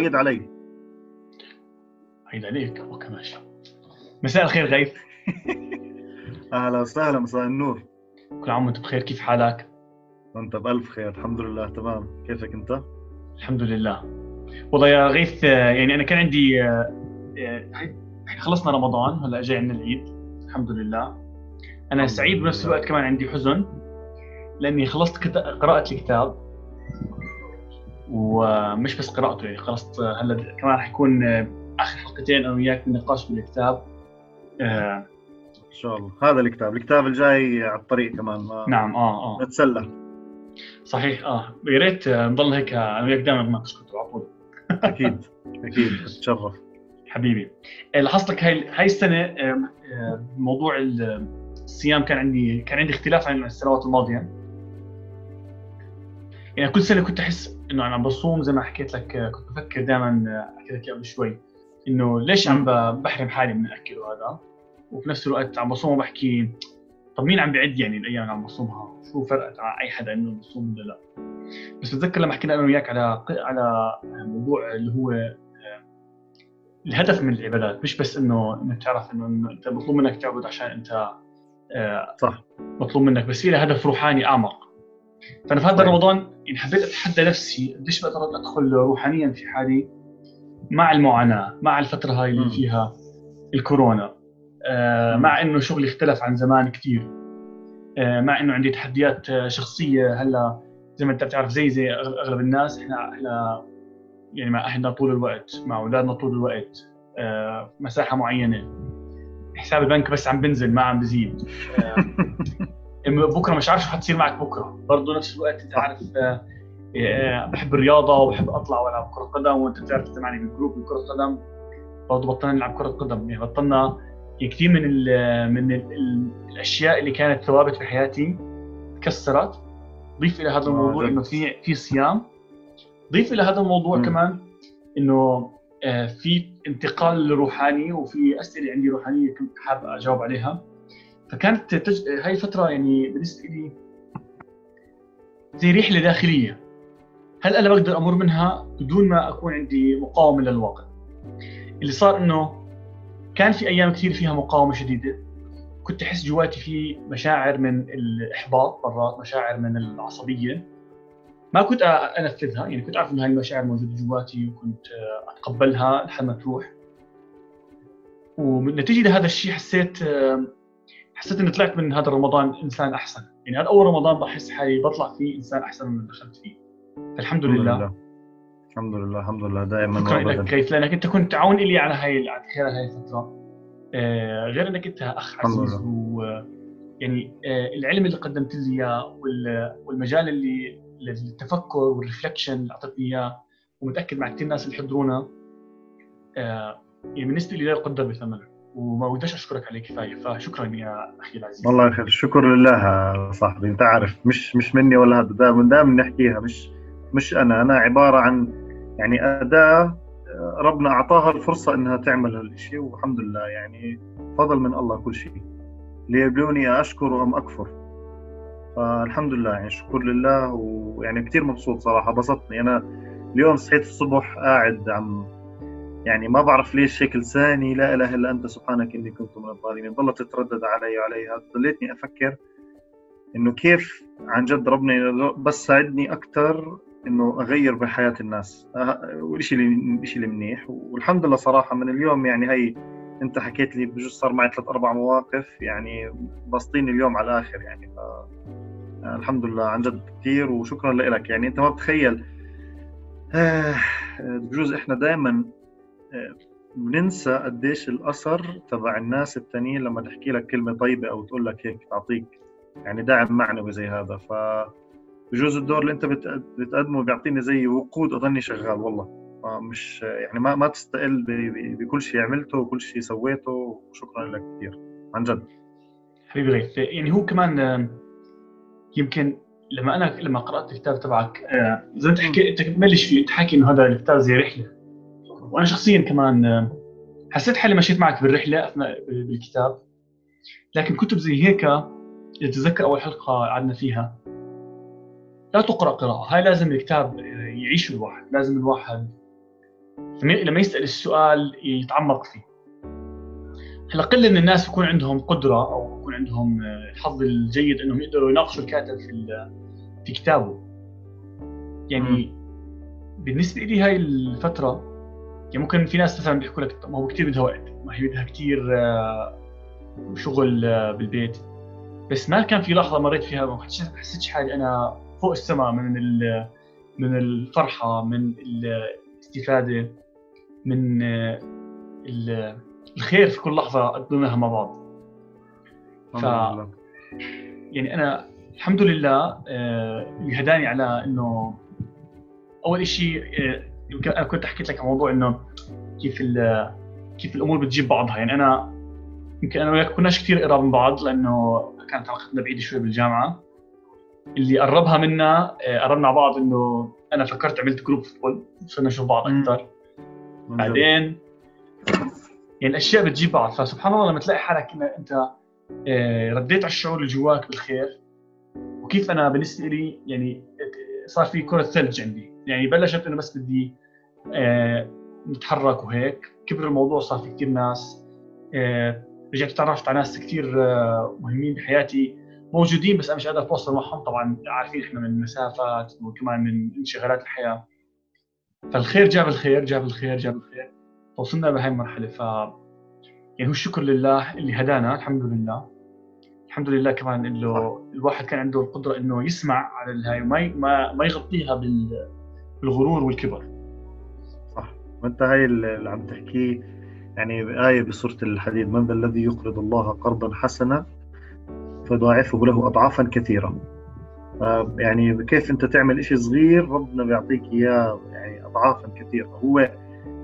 وعيد علي عيد عليك أوكي ماشي مساء الخير غيث. أهلا وسهلا مساء النور. كل عام وأنت بخير كيف حالك؟ وأنت بألف خير الحمد لله تمام. كيفك أنت؟ الحمد لله. والله يا غيث يعني أنا كان عندي خلصنا رمضان هلا جاي عندنا العيد الحمد لله. أنا سعيد بنفس الوقت كمان عندي حزن لأني خلصت قراءة الكتاب. ومش بس قراءته يعني خلصت هلا كمان رح يكون آخر حلقتين أنا وياك بالنقاش بالكتاب. آه إن شاء الله. هذا الكتاب الكتاب الجاي على الطريق كمان. ما نعم آه آه. نتسلى. صحيح آه. يا ريت نضل هيك أنا وياك دائما بناقش كتب على طول أكيد أكيد. بتشرف حبيبي. لاحظت هاي هاي السنة موضوع الصيام كان عندي كان عندي اختلاف عن السنوات الماضية. يعني كل سنة كنت أحس إنه أنا عم بصوم زي ما حكيت لك كنت بفكر دائما حكيت لك قبل شوي إنه ليش عم بحرم حالي من الأكل وهذا؟ وفي نفس الوقت عم بصوم وبحكي طب مين عم بيعد يعني الأيام اللي عم بصومها؟ شو فرقت على أي حدا إنه بصوم ولا لا؟ بس بتذكر لما حكينا أنا وياك على على موضوع اللي هو الهدف من العبادات. مش بس إنه إنك تعرف إنه أنت مطلوب منك تعبد عشان أنت صح. مطلوب منك بس في هدف روحاني أعمق. فأنا في هذا رمضان يعني حبيت أتحدى نفسي قديش بقدر أدخل روحانيا في حالي مع المعاناة مع الفترة هاي اللي فيها الكورونا آه مع إنه شغلي اختلف عن زمان كثير آه مع إنه عندي تحديات شخصية هلأ زي ما أنت بتعرف زي زي أغلب الناس إحنا إحنا يعني مع أهلنا طول الوقت مع أولادنا طول الوقت آه مساحة معينة. حساب البنك بس عم بنزل ما عم بزيد. بكرة مش عارف شو حتصير معك بكرة. برضه نفس الوقت أنت عارف بحب الرياضة وبحب أطلع وألعب كرة قدم وأنت بتعرف انت معي بالجروب بكره قدم. برضه بطلنا نلعب كرة قدم. يعني بطلنا كثير من ال من ال الأشياء اللي كانت ثوابت في حياتي تكسرت. ضيف إلى هذا الموضوع إنه في في صيام. ضيف إلى هذا الموضوع م. كمان إنه في انتقال روحاني وفي أسئلة عندي روحانية كنت حابب أجاوب عليها. فكانت تج... هاي الفترة يعني بالنسبة لي زي رحلة داخلية. هل أنا بقدر أمر منها بدون ما أكون عندي مقاومة للواقع؟ اللي صار إنه كان في أيام كثير فيها مقاومة شديدة. كنت أحس جواتي في مشاعر من الإحباط مرات مشاعر من العصبية. ما كنت أنفذها. يعني كنت أعرف إنه هاي المشاعر موجودة جواتي وكنت أتقبلها لحد ما تروح. ونتيجه لهذا الشيء حسيت حسيت إني طلعت من هذا رمضان إنسان أحسن. يعني هذا أول رمضان بحس حالي بطلع فيه إنسان أحسن من اللي دخلت فيه. فالحمد لله, لله. الحمد لله الحمد لله دائما شكرا لك. كيف؟ لأنك أنت كنت تعاون لي على هاي على خلال هاي الفترة. آه غير إنك أنت أخ عزيز و يعني آه العلم اللي قدمت لي إياه والمجال اللي للتفكر والرفلكشن اللي اعطتني إياه ومتأكد مع كثير ناس اللي حضرونا آه يعني بالنسبة لي لا يقدر بثمنه. وما بديش أشكرك عليه كفاية فشكرا يا أخي العزيز. والله أخي الشكر لله صاحبي. أنت عارف مش مش مني ولا هذا دائما دائما نحكيها. مش مش أنا. أنا عبارة عن يعني أداة ربنا أعطاها الفرصة إنها تعمل هالشيء والحمد لله يعني فضل من الله كل شيء. ليبلوني أشكر ام أكفر. فالحمد لله يعني شكر لله ويعني كثير مبسوط صراحة. بسطني. أنا اليوم صحيت الصبح قاعد عم يعني ما بعرف ليش هيك لساني لا إله إلا أنت سبحانك إني كنت من الظالمين. ضلت تتردد علي وعليها ضليتني أفكر إنه كيف عن جد ربنا بس ساعدني أكثر إنه أغير بحياه الناس. والشيء اللي الشيء اللي منيح. والحمد لله صراحة من اليوم يعني هي أنت حكيت لي بجوز صار معي ثلاث أربع مواقف يعني بسطيني اليوم على الآخر يعني. ف الحمد لله عن جد كثير وشكرا لك. يعني أنت ما بتخيل. بجوز إحنا دائما بننسى قديش الأثر تبع الناس التانيين لما تحكي لك كلمة طيبة أو تقول لك هيك تعطيك يعني دعم معنوي زي هذا. ف بجوز الدور اللي أنت بتقدمه بيعطيني زي وقود اضلني شغال والله. مش يعني ما ما تستقل بكل شيء عملته وكل شيء سويته وشكرا لك كثير عن جد. حبيبي غيث يعني هو كمان يمكن لما أنا لما قرأت الكتاب تبعك زي ما انت حكيت انت بتبلش فيه انت حكي إنه هذا الكتاب زي رحلة. وأنا شخصيا كمان حسيت حالي مشيت معك بالرحلة أثناء بالكتاب. لكن كتب زي هيك تتذكر أول حلقة قعدنا فيها. لا تقرأ قراءة هاي لازم الكتاب يعيش الواحد لازم الواحد لما يسأل السؤال يتعمق فيه. هلأ قله من الناس يكون عندهم قدرة أو يكون عندهم الحظ الجيد إنهم يقدروا يناقشوا الكاتب في في كتابه. يعني. بالنسبة لي هاي الفترة يعني ممكن في ناس مثلا بيحكوا لك ما هو كثير بدها وقت ما هي بدها كثير آه، شغل آه، بالبيت. بس ما كان في لحظة مريت فيها ما حسيتش حالي أنا فوق السماء من من الفرحة من الاستفادة من آه، الخير في كل لحظة قضيناها مع بعض. ف يعني أنا الحمد لله اللي هداني على إنه أول شيء أنا كنت حكيت لك عن موضوع إنه كيف كيف الأمور بتجيب بعضها. يعني أنا يمكن أنا وياك كناش كثير قراب من بعض لأنه كانت علاقتنا بعيدة شوي بالجامعة. اللي قربها منا آه، قربنا على بعض إنه أنا فكرت عملت group football صرنا نشوف بعض أكثر بعدين يعني الأشياء بتجيب بعض. فسبحان الله لما تلاقي حالك إن أنت آه، رديت على الشعور اللي جواك بالخير وكيف أنا بالنسبة لي يعني صار في كرة ثلج عندي. يعني بلشت انه بس بدي آه، نتحرك وهيك. كبر الموضوع صار في كثير ناس. آه، رجعت تعرفت على ناس كثير آه، مهمين بحياتي. موجودين بس أنا مش قادر أتواصل معهم. طبعا عارفين إحنا من مسافات وكمان من انشغالات الحياة. فالخير جاب الخير جاب الخير جاب الخير. فوصلنا بهاي المرحلة. ف يعني هو الشكر لله اللي هدانا الحمد لله. الحمد لله كمان إنه الواحد كان عنده القدرة إنه يسمع على الهاي وما ما ما يغطيها بالغرور والكبر. صح. وأنت هاي اللي عم تحكيه يعني آية بسورة الحديد من ذا الذي يقرض الله قرضا حسنا فيضاعفه له أضعافا كثيرة يعني كيف أنت تعمل إشي صغير ربنا بيعطيك إياه يعني أضعافا كثيرة هو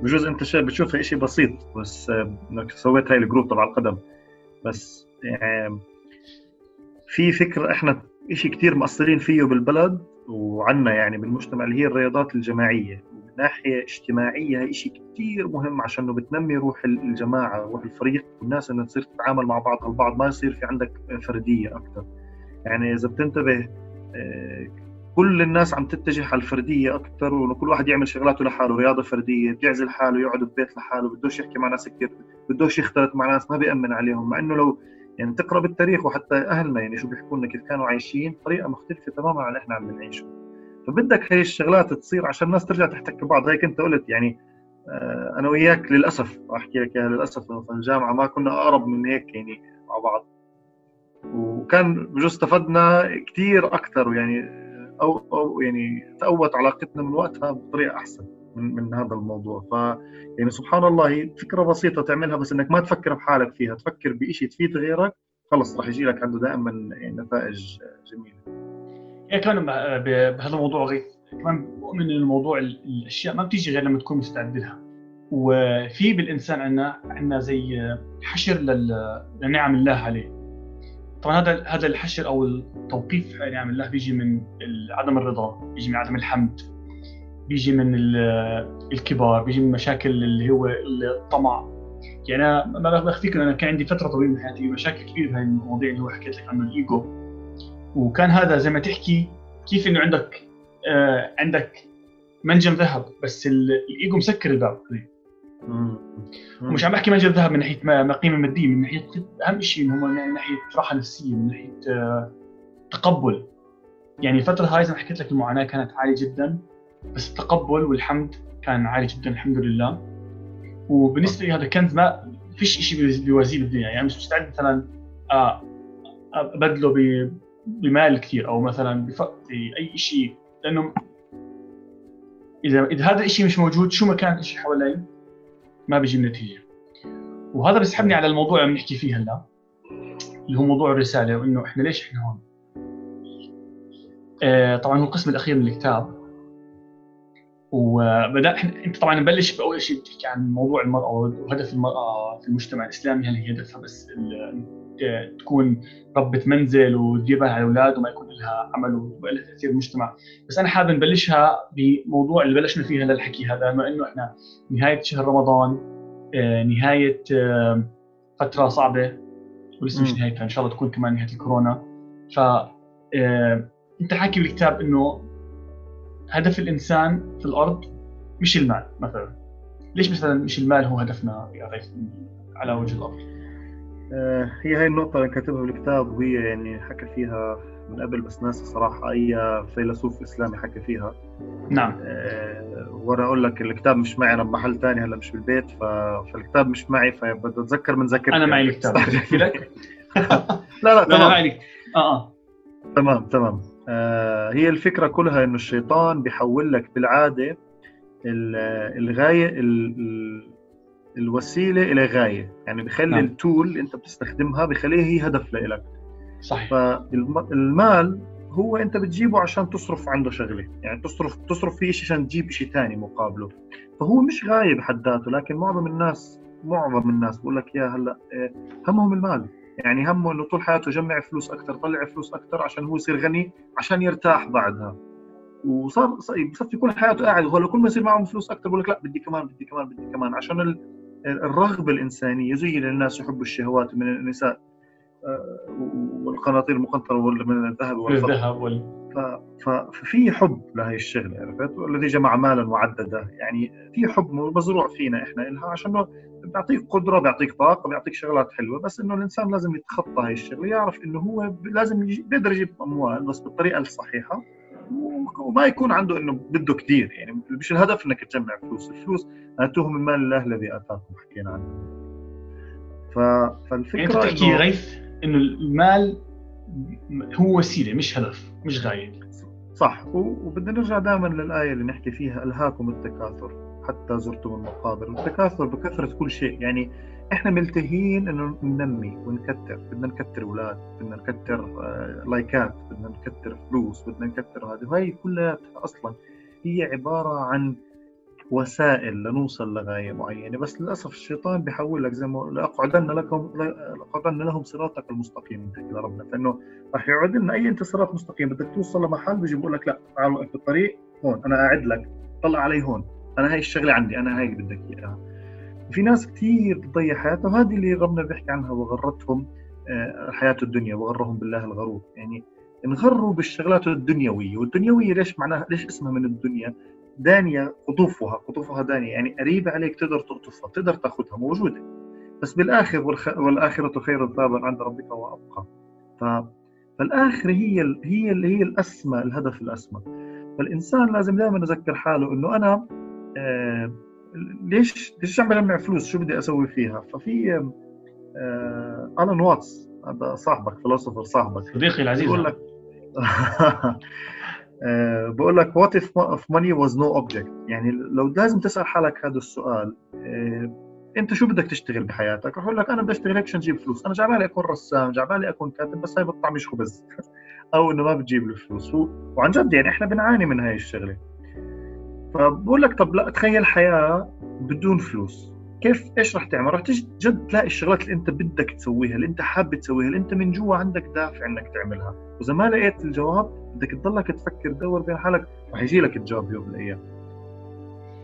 بجوز أنت بتشوفها إشي بسيط بس إنك سويت هاي ال group تبع القدم. بس يعني في فكرة إحنا شيء كثير مقصرين فيه بالبلد. وعنا يعني بالمجتمع اللي هي الرياضات الجماعية. ومن ناحية اجتماعية هي شيء كثير مهم عشان انه بتنمي روح الجماعة روح الفريق. والناس انها تصير تتعامل مع بعض البعض ما يصير في عندك فردية أكثر يعني إذا بتنتبه آه، كل الناس عم تتجه على الفردية أكثر وإنه كل واحد يعمل شغلاته لحاله رياضة فردية بيعزل حاله يقعد ببيت لحاله بدوش يحكي مع ناس كثير بدوش يختلط مع ناس ما بيأمن عليهم. مع إنه لو يعني تقرأ بالتاريخ وحتى اهلنا يعني شو بيحكوا لنا كيف كانوا عايشين طريقه مختلفة تماما عن اللي إحنا عم نعيشه فبدك هي الشغلات تصير عشان الناس ترجع تحتك ببعض. هيك أنت قلت يعني آه، أنا وياك للأسف أحكي لك للأسف في الجامعة ما كنا أقرب من هيك يعني مع بعض. وكان بجوز استفدنا كثير أكثر يعني أو أو يعني تقوت علاقتنا من وقتها بطريقة أحسن. من من هذا الموضوع. ف يعني سبحان الله فكرة بسيطة تعملها بس إنك ما تفكر بحالك فيها تفكر بشيء تفيد غيرك خلص راح يجي لك عنده دائما يعني نتائج جميلة. يعني كمان بهذا الموضوع غيث كمان بؤمن إن الموضوع الأشياء ما بتيجي غير لما تكون مستعد لها وفي بالإنسان عندنا عندنا زي حشر لنعم الله عليه. طبعا هذا هذا الحشر أو التوقيف نعم الله بيجي من عدم الرضا بيجي من عدم الحمد. بيجي من الكبار بيجي من مشاكل اللي هو الطمع. يعني أنا ما بخفيك أنا كان عندي فترة طويلة من حياتي مشاكل كثير بهي المواضيع اللي هو حكيت لك عنه الإيجو. وكان هذا زي ما تحكي كيف إنه عندك آه عندك منجم ذهب بس الإيجو مسكر الباب ومش عم بحكي منجم ذهب من ناحية ما قيمة مادية من ناحية أهم شيء هم من ناحية راحة نفسية من ناحية آه تقبل. يعني الفترة هاي زي ما حكيت لك المعاناة كانت عالية جدا. بس التقبل والحمد كان عالي جدا الحمد لله. وبالنسبة لي هذا كنز ما فيش شيء بيوازيه بالدنيا. يعني مش مستعد مثلا آه، أبدله بمال كثير أو مثلا باي شيء لأنه إذا إذا هذا الشيء مش موجود شو ما كان الشيء حوالي ما بيجي النتيجه وهذا بيسحبني على الموضوع اللي بنحكي فيه هلا اللي هو موضوع الرسالة وإنه إحنا ليش إحنا هون؟ آه طبعا هو القسم الأخير من الكتاب. وبدأ انت طبعا نبلش بأول شيء بتحكي عن موضوع المرأة وهدف المرأة في المجتمع الإسلامي. هل هي هدفها بس تكون ربة منزل بالها على الأولاد وما يكون لها عمل ولها تأثير بالمجتمع، بس أنا حابب نبلشها بموضوع اللي بلشنا فيه هذا الحكي هذا بما إنه إحنا نهاية شهر رمضان آه، نهاية آه، فترة صعبة ولسه مش نهايتها إن شاء الله تكون كمان نهاية الكورونا. ف آه، أنت حاكي بالكتاب إنه هدف الإنسان في الأرض مش المال مثلا. ليش مثلا مش المال هو هدفنا يا غيث على وجه الأرض؟ آه، هي هاي النقطة اللي كاتبها بالكتاب وهي يعني حكى فيها من قبل بس ناس صراحة أي فيلسوف إسلامي حكى فيها. نعم. أه وأنا أقول لك الكتاب مش معي أنا بمحل ثاني هلأ مش بالبيت ف... فالكتاب مش معي فبدي أتذكر من ذاكرتي. أنا معي الكتاب. لا لا تمام لا معي آه آه. تمام تمام. هي الفكرة كلها إنه الشيطان بيحول لك بالعادة الغاية الوسيلة إلى غاية. يعني بخلي نعم. التول اللي أنت بتستخدمها بخليها هي هدف لإلك. صحيح. فالمال هو أنت بتجيبه عشان تصرف عنده شغلة. يعني تصرف تصرف فيه شيء عشان تجيب شيء ثاني مقابله. فهو مش غاية بحد ذاته لكن معظم الناس معظم الناس بقول لك يا هلأ إيه، همهم المال. يعني همه إنه طول حياته يجمع فلوس أكثر طلع فلوس أكثر عشان هو يصير غني عشان يرتاح بعدها وصار بصفي كل حياته قاعد وهلا كل ما يصير معهم فلوس أكثر بقول لك لا بدي كمان بدي كمان بدي كمان عشان الرغبة الإنسانية زي الناس يحبوا الشهوات من النساء والقناطير المقنطرة من الذهب والفضة. ففي حب لهي الشغلة عرفت؟ والذي جمع مالا وعدده يعني في حب مزروع فينا إحنا لها عشان بيعطيك قدرة بيعطيك طاقة بيعطيك شغلات حلوة بس إنه الإنسان لازم يتخطى هاي الشغلة يعرف إنه هو لازم بيقدر يجيب أموال بس بالطريقة الصحيحة وما يكون عنده إنه بده كثير يعني مش الهدف إنك تجمع فلوس الفلوس اتوهم من مال الله الذي أتاكم حكينا عنه. فالفكرة يعني أنت بتحكي غيث إنه المال هو وسيلة مش هدف مش غاية. صح وبدنا نرجع دائما للآية اللي نحكي فيها ألهاكم التكاثر حتى زرتم المقابر. التكاثر بكثرة كل شيء. يعني إحنا ملتهين إنه ننمي ونكتر بدنا نكتر أولاد بدنا نكتر آه، لايكات بدنا نكتر فلوس بدنا نكتر هذه. وهي كلها أصلا هي عبارة عن وسائل لنوصل لغاية معينة. بس للأسف الشيطان بيحول لك زي ما لاقعدن لكم لاقعدن لهم صراطك المستقيم بتحكي لربنا فإنه راح يقعد لنا أي أنت صراط مستقيم بدك توصل لمحل بيجي بقول لك لا تعال وقف بالطريق هون أنا قاعد لك طلع علي هون أنا هاي الشغلة عندي أنا هاي بدك إياها. في ناس كثير بتضيع حياتها وهذه اللي ربنا بيحكي عنها وغرتهم آه، حياة الدنيا وغرهم بالله الغرور. يعني انغروا بالشغلات الدنيوية. والدنيوية ليش معناها ليش اسمها من الدنيا؟ دانية قطوفها قطوفها دانية يعني قريبة عليك تقدر تقطفها تقدر تاخذها موجودة. بس بالآخر والآخرة خير ثابا عند ربك وأبقى. ف... فالآخرة هي ال... هي اللي هي الأسمى الهدف الأسمى. فالإنسان لازم دائما يذكر حاله إنه أنا آه ليش ليش عم بجمع فلوس؟ شو بدي أسوي فيها؟ ففي آه ألان واتس هذا صاحبك فلسفر صاحبك. صديقي العزيز. بيقول لك بقول لك what if, if money was no object يعني لو لازم تسأل حالك هذا السؤال أه انت شو بدك تشتغل بحياتك؟ رح أقول لك أنا بدي اشتغل هيك عشان أجيب فلوس، أنا جعبالي أكون رسام، جعبالي أكون كاتب بس هاي بتطعمش خبز أو إنه ما بتجيب لي فلوس، وعن جد يعني إحنا بنعاني من هاي الشغلة. فبقول لك طب لا تخيل حياة بدون فلوس، كيف إيش رح تعمل؟ رح تجي جد تلاقي الشغلات اللي أنت بدك تسويها، اللي أنت حابب تسويها، اللي أنت من جوا عندك دافع إنك تعملها، وإذا ما لقيت الجواب بدك تضلك تفكر تدور بين حالك رح يجي لك الجواب يوم من الأيام.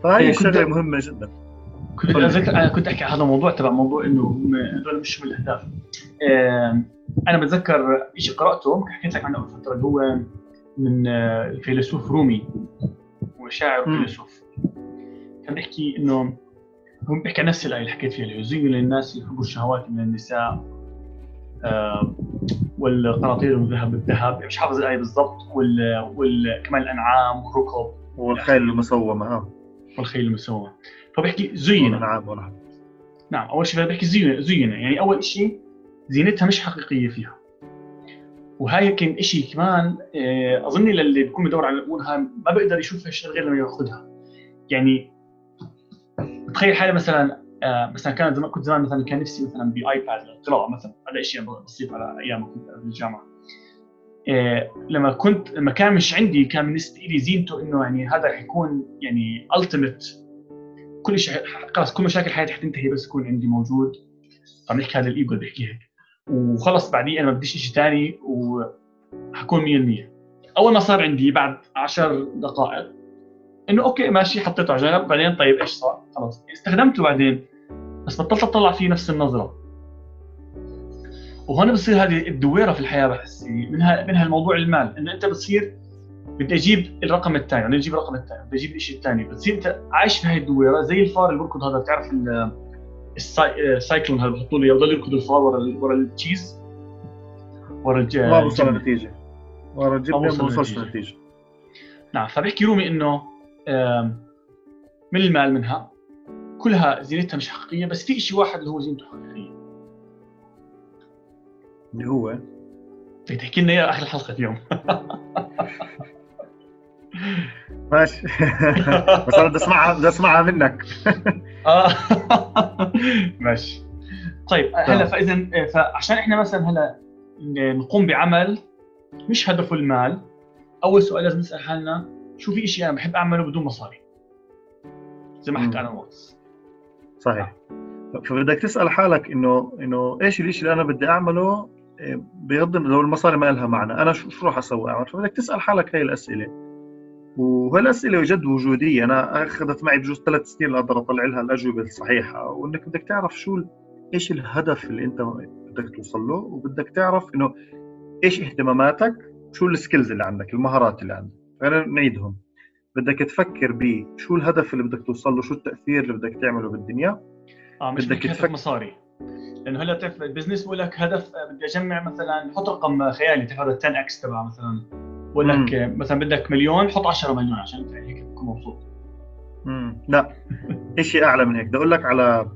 فهي إيه، شغله مهمة جدا. كنت أنا كنت أحكي عن هذا الموضوع تبع موضوع إنه هذول مش من الأهداف. أنا بتذكر شيء قرأته حكيت لك عنه قبل فترة اللي هو من آه، الفيلسوف رومي وشاعر وفيلسوف كان بيحكي إنه هو بيحكي عن نفس الآية اللي حكيت فيها اللي يزين للناس يحبوا الشهوات من النساء والقناطير الذهب بالذهب مش حافظ الآية بالضبط وال... وال... كمان الأنعام والركب والخيل المسومة آه والخيل المسومة. فبيحكي زين الانعام ولا نعم أول شيء بيحكي زين زين يعني أول شيء زينتها مش حقيقية فيها. وهاي يمكن شيء كمان آه، اظن للي بيكون بدور على الأمور هاي ما بيقدر يشوف هالشيء غير لما يأخذها. يعني تخيل حالي مثلا مثلا كان زمان كنت زمان مثلا كان نفسي مثلا بآيباد للقراءة مثلا هذا شيء بسيط على أيام كنت بالجامعة آه لما كنت لما كان مش عندي كان بالنسبة لي زينته إنه يعني هذا حيكون يعني التيمت كل شيء خلاص كل مشاكل حياتي حتنتهي بس يكون عندي موجود. عم نحكي هذا الإيجو بيحكي هيك. وخلص بعدين أنا ما بديش شيء ثاني وحكون 100% أول ما صار عندي بعد 10 دقائق إنه okay ماشي حطيته على جنب. بعدين طيب إيش صار؟ خلص استخدمته بعدين. بس بطلت أطلع فيه نفس النظرة. وهون بصير هذه الدويرة في الحياة بحس منها منها الموضوع المال إنه أنت بتصير بدي أجيب الرقم الثاني بدي أجيب الرقم الثاني بدي أجيب الشيء الثاني بتصير أنت عايش في هاي الدويرة زي الفار اللي بيركض هذا بتعرف ال cycle هذا بحطوا له يضل يركض الفار ورا ورا ال cheese ورا الج ما بوصل النتيجه ورا الجبنه ما بوصلش النتيجه نعم فبيحكي رومي إنه من المال منها؟ كلها زينتها مش حقيقية بس في شيء واحد اللي هو زينته حقيقية. اللي هو؟ بدك تحكي لنا إياه اخر الحلقة اليوم. ماشي. بس أنا بدي أسمعها بدي أسمعها منك. آه. ماشي. طيب هلا فإذا فعشان إحنا مثلا هلا نقوم بعمل مش هدفه المال أول سؤال لازم نسأل حالنا شو في شيء أنا بحب أعمله بدون مصاري؟ زي ما حكى أنا واتس صحيح. فبدك تسأل حالك إنه إنه إيش الشيء اللي أنا بدي أعمله إيه، بغض لو المصاري ما لها معنى أنا شو شو راح أسوي؟ اعمل فبدك تسأل حالك هاي الأسئلة. وهالأسئلة جد وجودية. أنا أخذت معي بجوز ثلاث سنين لأقدر أطلع لها الأجوبة الصحيحة. وإنك بدك تعرف شو إيش الهدف اللي أنت بدك توصل له. وبدك تعرف إنه إيش اهتماماتك شو ال skills اللي عندك المهارات اللي عندك. خلينا نعيدهم. بدك تفكر ب شو الهدف اللي بدك توصل له شو التأثير اللي بدك تعمله بالدنيا؟ آه مش بدك تفكر مصاري. لأنه هلأ بتعرف ال business بقول لك هدف بدي أجمع مثلا حط رقم خيالي تفرض 10 x تبع مثلا. بقول لك مثلا بدك مليون حط 10 مليون عشان هيك تكون مبسوط. امم لا شيء أعلى من هيك. بدي أقول لك على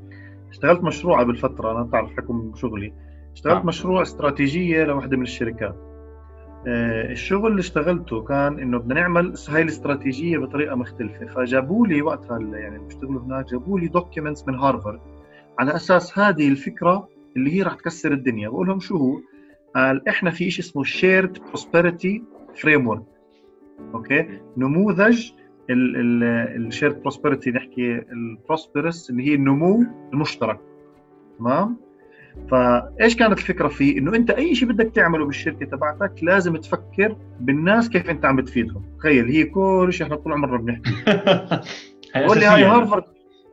اشتغلت مشروع قبل فترة أنا بتعرف حكم شغلي. اشتغلت آه. مشروع استراتيجية لوحدة من الشركات. آه، الشغل اللي اشتغلته كان إنه بدنا نعمل هاي الاستراتيجية بطريقة مختلفة. فجابوا لي وقتها يعني اللي بيشتغلوا هناك جابوا لي documents من هارفارد. على أساس هذه الفكرة اللي هي راح تكسر الدنيا. بقول لهم شو هو؟ قال إحنا في شيء اسمه shared prosperity framework okay؟ نموذج ال shared prosperity نحكي ال prosperous اللي هي النمو المشترك. تمام؟ فايش كانت الفكرة فيه؟ إنه أنت أي شيء بدك تعمله بالشركة تبعتك لازم تفكر بالناس كيف أنت عم بتفيدهم. تخيل هي كل شيء إحنا طول عمرنا بنحكي. قول لي هاي هارفرد.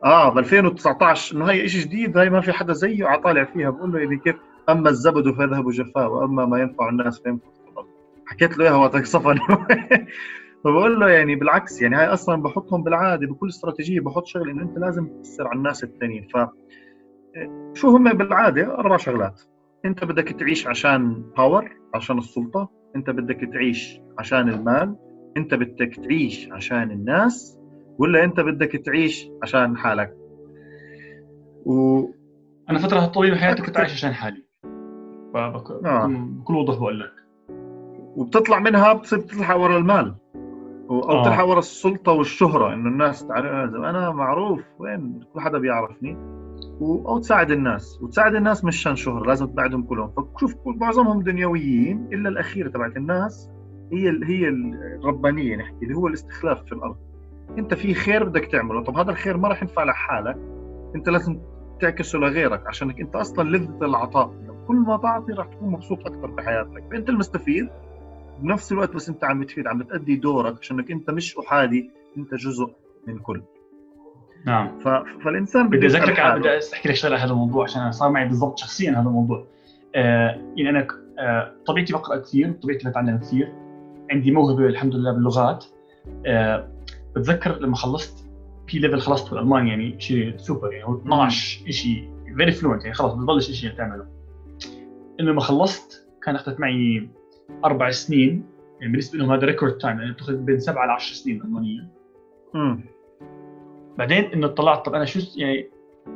آه ب 2019 إنه هي شيء جديد هاي ما في حدا زيه عطالع فيها. بقول له يعني كيف؟ أما الزبد فيذهب جفاء وأما ما ينفع الناس فينفع حكيت له إياها وقتها صفن فبقول له يعني بالعكس يعني هاي أصلا بحطهم بالعادة بكل استراتيجية بحط شغلة إنه أنت لازم تأثر على الناس الثانيين ف شو هم بالعادة؟ أربع شغلات. أنت بدك تعيش عشان باور عشان السلطة. أنت بدك تعيش عشان المال. أنت بدك تعيش عشان الناس. ولا أنت بدك تعيش عشان حالك. و أنا فترة طويله بحياتي كنت عايش عشان حالي. فبك... آه. بكل وضوح بقول لك. وبتطلع منها بتصير تلحق ورا المال. أو آه. تلحق ورا السلطة والشهرة. إنه الناس تعرف أنا معروف. وين؟ كل حدا بيعرفني. أو تساعد الناس. وتساعد الناس مش عشان شهره لازم تساعدهم كلهم. فشوف معظمهم دنيويين إلا الأخيرة تبعت الناس هي هي الربانيه نحكي اللي هو الاستخلاف في الأرض. أنت في خير بدك تعمله. طب هذا الخير ما راح ينفع لحالك. أنت لازم تعكسه لغيرك عشانك أنت أصلا لذة العطاء. كل ما تعطي راح تكون مبسوط أكثر بحياتك. فأنت المستفيد بنفس الوقت بس أنت عم بتفيد عم بتأدي دورك عشانك أنت مش أحادي أنت جزء من كل. نعم. ف... فالإنسان بدي أذكرك بدي أحكي لك شغلة هذا الموضوع عشان صار معي بالضبط شخصيا هذا الموضوع. آه يعني أنا آه طبيعتي بقرأ كثير طبيعتي بتعلم كثير. عندي موهبة الحمد لله باللغات. آه بتذكر لما خلصت في level خلصت بالألماني يعني شيء سوبر يعني هو 12 شيء very fluent يعني خلص بتبلش شيء تعمله إنه لما خلصت كان أخذت معي أربع سنين يعني بالنسبة لهم هذا record time يعني بتأخذ بين سبعة ل 10 سنين المانيه بعدين إنه طلعت طب أنا شو يعني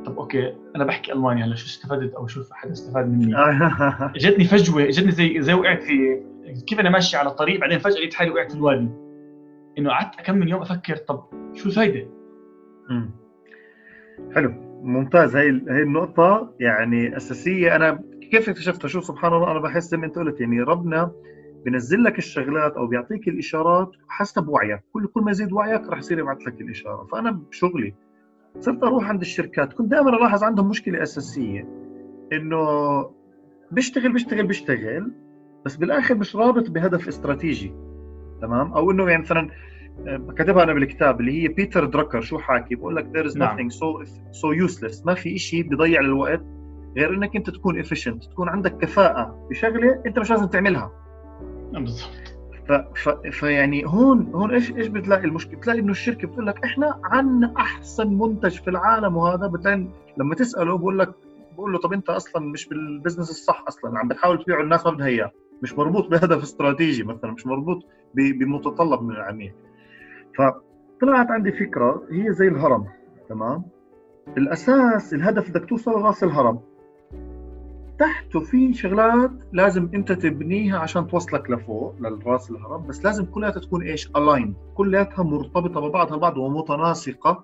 طب okay أنا بحكي ألماني هلا شو استفدت أو شو حدا استفاد مني؟ اجتني فجوة اجتني زي زي وقعت في كيف أنا ماشي على الطريق بعدين فجأة لقيت حالي وقعت في الوادي. إنه قعدت كم من يوم أفكر طب شو الفائده؟ حلو ممتاز. هي هي النقطة يعني أساسية. أنا كيف اكتشفتها؟ شوف سبحان الله أنا بحس زي ما أنت قلت يعني ربنا بنزل لك الشغلات أو بيعطيك الإشارات حسب وعيك. كل كل ما يزيد وعيك راح يصير يبعث لك الإشارة. فأنا بشغلي صرت أروح عند الشركات. كنت دائما ألاحظ عندهم مشكلة أساسية إنه بيشتغل بيشتغل بيشتغل بس بالآخر مش رابط بهدف استراتيجي. تمام؟ أو إنه يعني مثلا آه، كتبها أنا بالكتاب اللي هي بيتر دراكر شو حاكي؟ بقول لك there is نعم. nothing so so useless. ما في شيء بيضيع الوقت غير إنك أنت تكون efficient تكون عندك كفاءة بشغلة أنت مش لازم تعملها. بالضبط. ف... ف... فيعني هون هون إيش إيش بتلاقي المشكلة؟ بتلاقي إنه الشركة بتقول لك إحنا عندنا أحسن منتج في العالم وهذا. بتلاقي لما تسأله بقول لك بقول له طب أنت أصلا مش بال business الصح أصلا عم بتحاول تبيعه الناس ما بدها إياه. مش مربوط بهدف استراتيجي مثلا مش مربوط بمتطلب من العميل. فطلعت عندي فكرة هي زي الهرم تمام؟ الأساس الهدف بدك توصل لراس الهرم. تحته في شغلات لازم انت تبنيها عشان توصلك لفوق للراس الهرم. بس لازم كلها تكون إيش؟ align كلها مرتبطة ببعضها البعض ومتناسقة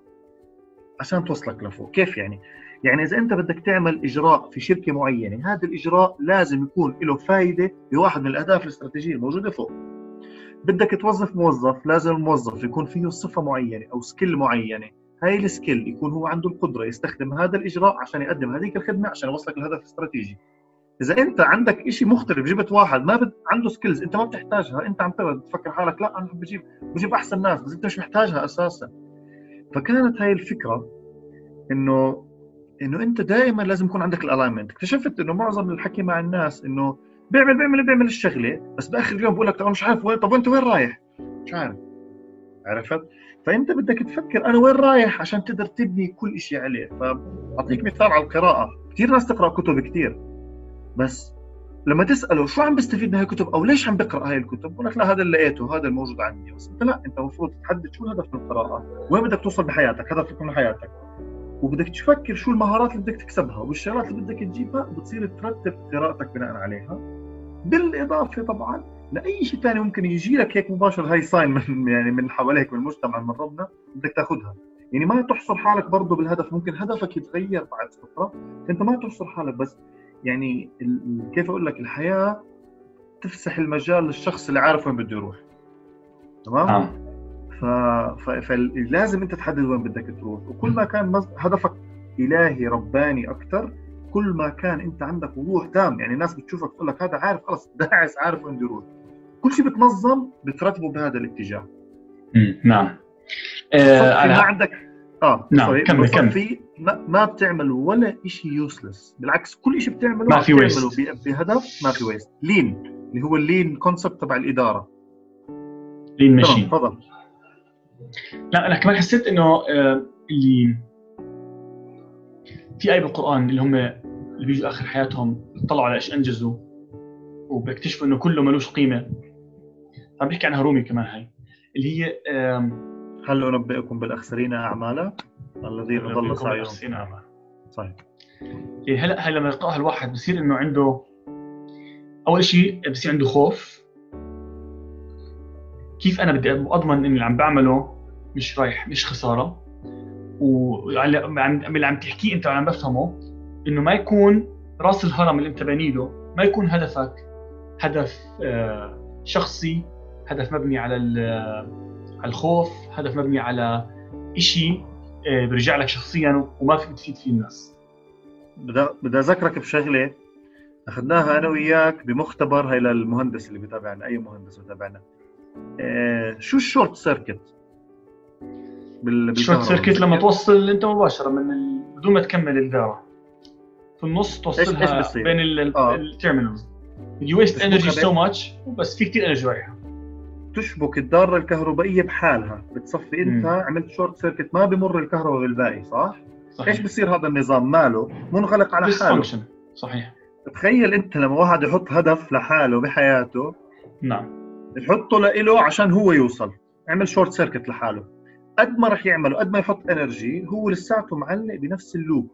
عشان توصلك لفوق. كيف يعني؟ يعني إذا أنت بدك تعمل إجراء في شركة معينة هذا الإجراء لازم يكون له فائده بواحد من الأهداف الاستراتيجية الموجودة فوق. بدك توظف موظف لازم الموظف يكون فيه صفة معينة أو skill معينة. هاي ال skill يكون هو عنده القدرة يستخدم هذا الإجراء عشان يقدم هذيك الخدمة عشان يوصلك للهدف الاستراتيجي إذا أنت عندك شيء مختلف جبت واحد ما بد... عنده skills أنت ما بتحتاجها أنت عم تفكر حالك لا أنا بجيب بجيب أحسن ناس بس أنت مش محتاجها أساسا. فكانت هاي الفكرة انه إنه أنت دائما لازم يكون عندك ال alignment اكتشفت إنه معظم الحكي مع الناس إنه بيعمل بيعمل بيعمل الشغلة بس بآخر اليوم بقول لك طب مش عارف وين طب وانت وين رايح؟ مش عارف. عرفت؟ فأنت بدك تفكر أنا وين رايح عشان تقدر تبني كل شيء عليه. فأعطيك مثال على القراءة. كثير ناس تقرأ كتب كثير بس لما تسأله شو عم بيستفيد من هاي الكتب أو ليش عم بقرأ هاي الكتب بقول لك لا هذا اللي لقيته هذا الموجود عندي. بس انت لا أنت المفروض تحدد شو الهدف من القراءة. وين بدك توصل بحياتك؟ هدفك من حياتك. وبدك تفكر شو المهارات اللي بدك تكسبها والشغلات اللي بدك تجيبها وبتصير ترتب قراءتك بناء عليها. بالإضافة طبعا لأي شيء ثاني ممكن يجي لك هيك مباشر هاي ساين من يعني من حواليك من المجتمع من ربنا بدك تاخذها يعني ما تحصر حالك برضه بالهدف ممكن هدفك يتغير بعد فترة انت ما تحصر حالك بس يعني كيف أقول لك الحياة تفسح المجال للشخص اللي عارف وين بده يروح. تمام؟ آه. ف... ف... فلازم أنت تحدد وين بدك تروح. وكل ما كان هدفك إلهي رباني أكثر كل ما كان أنت عندك وضوح تام. يعني الناس بتشوفك تقول لك هذا عارف خلص داعس عارف وين يروح. كل شيء بتنظم بترتبه بهذا الاتجاه. نعم. آه ما عندك آه نعم كمل كمل. في ما, ما بتعمل ولا شيء يوسلس بالعكس كل شيء بتعمله ما في ويست بهدف ما في ويست لين اللي هو اللين كونسبت تبع الإدارة. لين ماشين تفضل. لا أنا كمان حسيت إنه آه، اللي في آية بالقرآن اللي هم اللي بيجوا آخر حياتهم بيطلعوا على إيش أنجزوا وبيكتشفوا إنه كله ملوش قيمة. عم بيحكي عنها رومي كمان هاي اللي هي هل أنبئكم بالأخسرين أعمالا الذين ضل سعيهم؟ صحيح. إيه، هلأ هلا لما يقراها الواحد بصير إنه عنده أول شيء بصير عنده خوف. كيف أنا بدي أضمن ان اللي عم بعمله مش رايح مش خسارة؟ واللي عم تحكيه أنت وعم بفهمه إنه ما يكون راس الهرم اللي أنت بانيله ما يكون هدفك هدف آه، شخصي هدف مبني على على الخوف هدف مبني على شيء آه، بيرجع لك شخصيا وما فيك تفيد فيه الناس. بدي أذكرك بشغلة أخذناها أنا وياك بمختبر هي للمهندس اللي بتابعنا أي مهندس بتابعنا آه شو ال short circuit؟ ال short circuit لما توصل أنت مباشرة من ال... بدون ما تكمل الداره في النص توصلها بين ال terminals you waste energy so much بس في كثير energy رايحه تشبك الدارة الكهربائية بحالها. بتصفي أنت مم. عملت short circuit ما بمر الكهرباء بالباقي صح؟ صحيح. إيش بصير هذا النظام ماله؟ منغلق على حاله. صحيح. تخيل أنت لما واحد يحط هدف لحاله بحياته نعم. يحطه لإله عشان هو يوصل. عمل short circuit لحاله. قد ما رح يعمله قد ما يحط energy هو لساته معلق بنفس ال loop.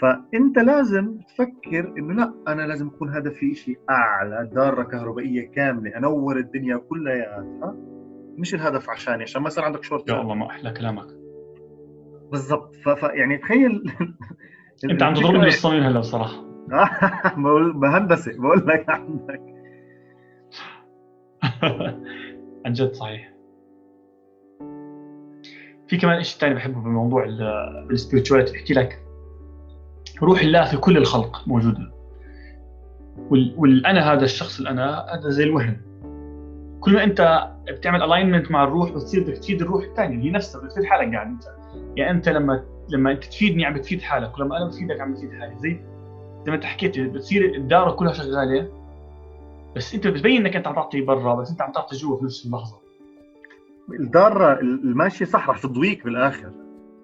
فأنت لازم تفكر إنه لا أنا لازم يكون هدفي شيء أعلى دارة كهربائية كاملة أنور الدنيا كلياتها. مش الهدف عشاني عشان ما يصير عندك شورت يا الله ما أحلى كلامك. بالضبط. فيعني تخيل أنت عم تضربني بالصميم هلا بصراحة. بهندسة بقول لك عندك. عن جد صحيح. في كمان شيء ثاني بحبه بموضوع ال spirituality بحكي لك روح الله في كل الخلق. موجوده والانا هذا الشخص الانا هذا زي الوهم كل ما أنت بتعمل alignment مع الروح بتصير بدك تفيد الروح الثانية هي نفسها بتفيد حالك قاعد أنت. يعني أنت لما لما أنت تفيدني عم بتفيد حالك ولما أنا بفيدك عم بفيد حالي. زي زي ما أنت حكيت بتصير الدارة كلها شغالة بس أنت بتبين إنك أنت عم تعطي برا بس أنت عم تعطي جوا في نفس اللحظة. الدارة الماشية صح رح تضويك بالآخر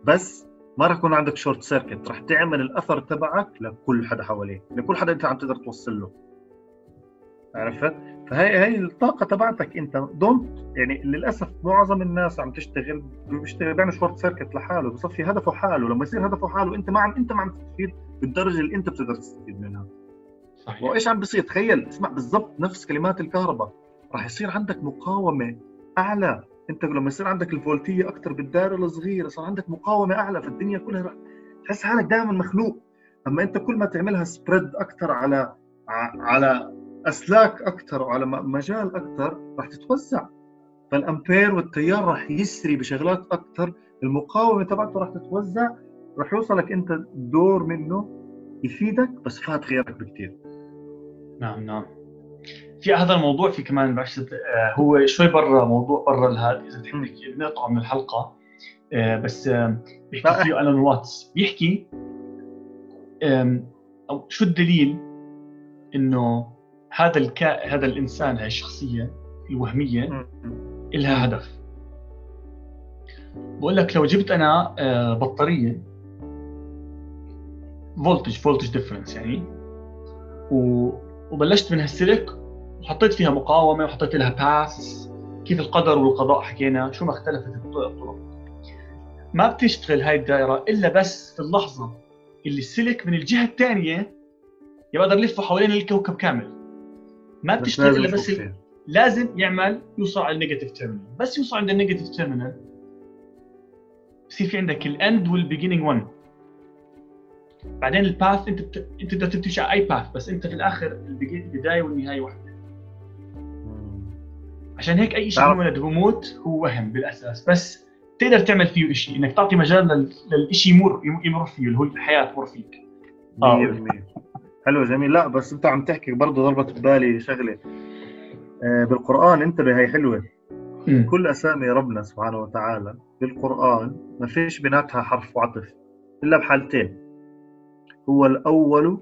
بس ما رح يكون عندك short circuit رح تعمل الأثر تبعك لكل حدا حواليك لكل حدا أنت عم تقدر توصل له. عرفت؟ فهي هي الطاقة تبعتك أنت. don't يعني للأسف معظم الناس عم تشتغل بيشتغل بيعمل short circuit لحاله بصفي هدفه حاله. لما يصير هدفه حاله أنت ما عم أنت ما عم تستفيد بالدرجة اللي أنت بتقدر تستفيد منها. صحيح. وإيش عم بيصير؟ تخيل اسمع بالضبط نفس كلمات الكهرباء. راح يصير عندك مقاومة أعلى انت لما يصير عندك الفولتية أكثر بالدائرة الصغيرة صار عندك مقاومة أعلى في الدنيا كلها. تحس حالك دائما مخنوق. أما أنت كل ما تعملها سبريد أكثر على على أسلاك أكثر وعلى مجال أكثر راح تتوزع. فالأمبير والتيار راح يسري بشغلات أكثر المقاومة تبعته راح تتوزع. راح يوصلك أنت دور منه يفيدك بس فات غيرك بكثير نعم نعم. في هذا الموضوع في كمان بعرفش آه، هو شوي برا موضوع برا هذا إذا بتحب نقطع من الحلقة. آه، بس بيحكي فيه ألان واتس. بيحكي أو شو الدليل إنه هذا الكا هذا الإنسان هاي الشخصية الوهمية لها هدف. بقول لك لو جبت أنا آه، بطارية voltage voltage difference يعني وبلشت من هالسلك وحطيت فيها مقاومة وحطيت لها باس كيف القدر والقضاء حكينا شو ما اختلفت الطرق. ما بتشتغل هاي الدائرة إلا بس في اللحظة اللي السلك من الجهة الثانية يقدر يلفه حوالين الكوكب كامل. ما بتشتغل إلا بس لازم يعمل يوصل على ال negative terminal بس يوصل عند ال negative terminal بصير في عندك ال end وال beginning 1 بعدين ال path أنت بت... أنت بدك تمشي على أي path بس أنت في الآخر البداية والنهاية واحدة. عشان هيك أي شيء ولد بموت هو وهم بالأساس. بس تقدر تعمل فيه شيء إنك تعطي مجال للشيء يمر يمر فيه اللي هو الحياة تمر فيك. 100% آه. حلو جميل. لا بس أنت عم تحكي برضه ضربت ببالي شغلة. آه بالقرآن انتبه هي حلوة. م. كل أسامي ربنا سبحانه وتعالى بالقرآن ما فيش بيناتها حرف وعطف إلا بحالتين. هو الأول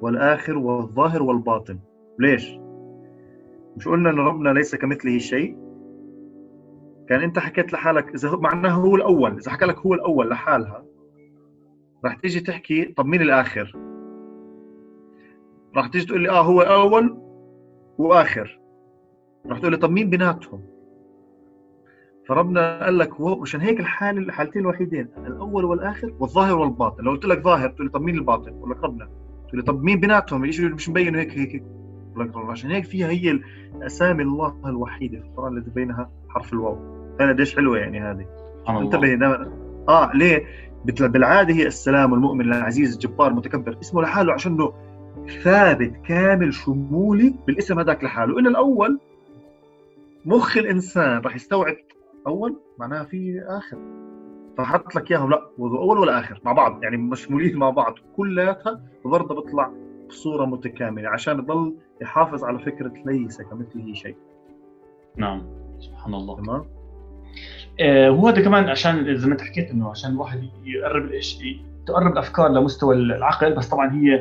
والآخر والظاهر والباطن. ليش؟ مش قلنا إن ربنا ليس كمثله شيء؟ كان أنت حكيت لحالك إذا معناه هو الأول إذا حكى لك هو الأول لحالها راح تيجي تحكي طب مين الآخر؟ راح تيجي تقول لي آه هو أول وآخر. راح تقول لي طب مين بيناتهم؟ فربنا قال لك هو عشان هيك الحال الحالتين الوحيدين الأول والآخر والظاهر والباطن. لو قلت لك ظاهر تقول لي طب مين الباطن؟ بقول لك ربنا. تقول لي طب مين بيناتهم؟ الشيء مش مبين هيك هيك. عشان هيك فيها هي أسامي الله الوحيدة في القرآن التي بينها حرف الواو. هذا قديش حلوة يعني هذه؟ انتبه دائما آه ليه؟ بالعادة هي السلام المؤمن العزيز الجبار المتكبر. اسمه لحاله عشانه ثابت كامل شمولي بالاسم هذاك لحاله. ان الأول مخ الإنسان راح يستوعب أول معناها في آخر. فحط لك إياهم لا أول ولا آخر مع بعض يعني مشمولين مع بعض كلياتها برضه بيطلع بصورة متكاملة عشان يضل يحافظ على فكرة ليس كمثله شيء. نعم. سبحان الله. تمام؟ آه هو هذا كمان عشان زي ما انت حكيت إنه عشان الواحد يقرب الشيء تقرب الأفكار لمستوى العقل بس طبعا هي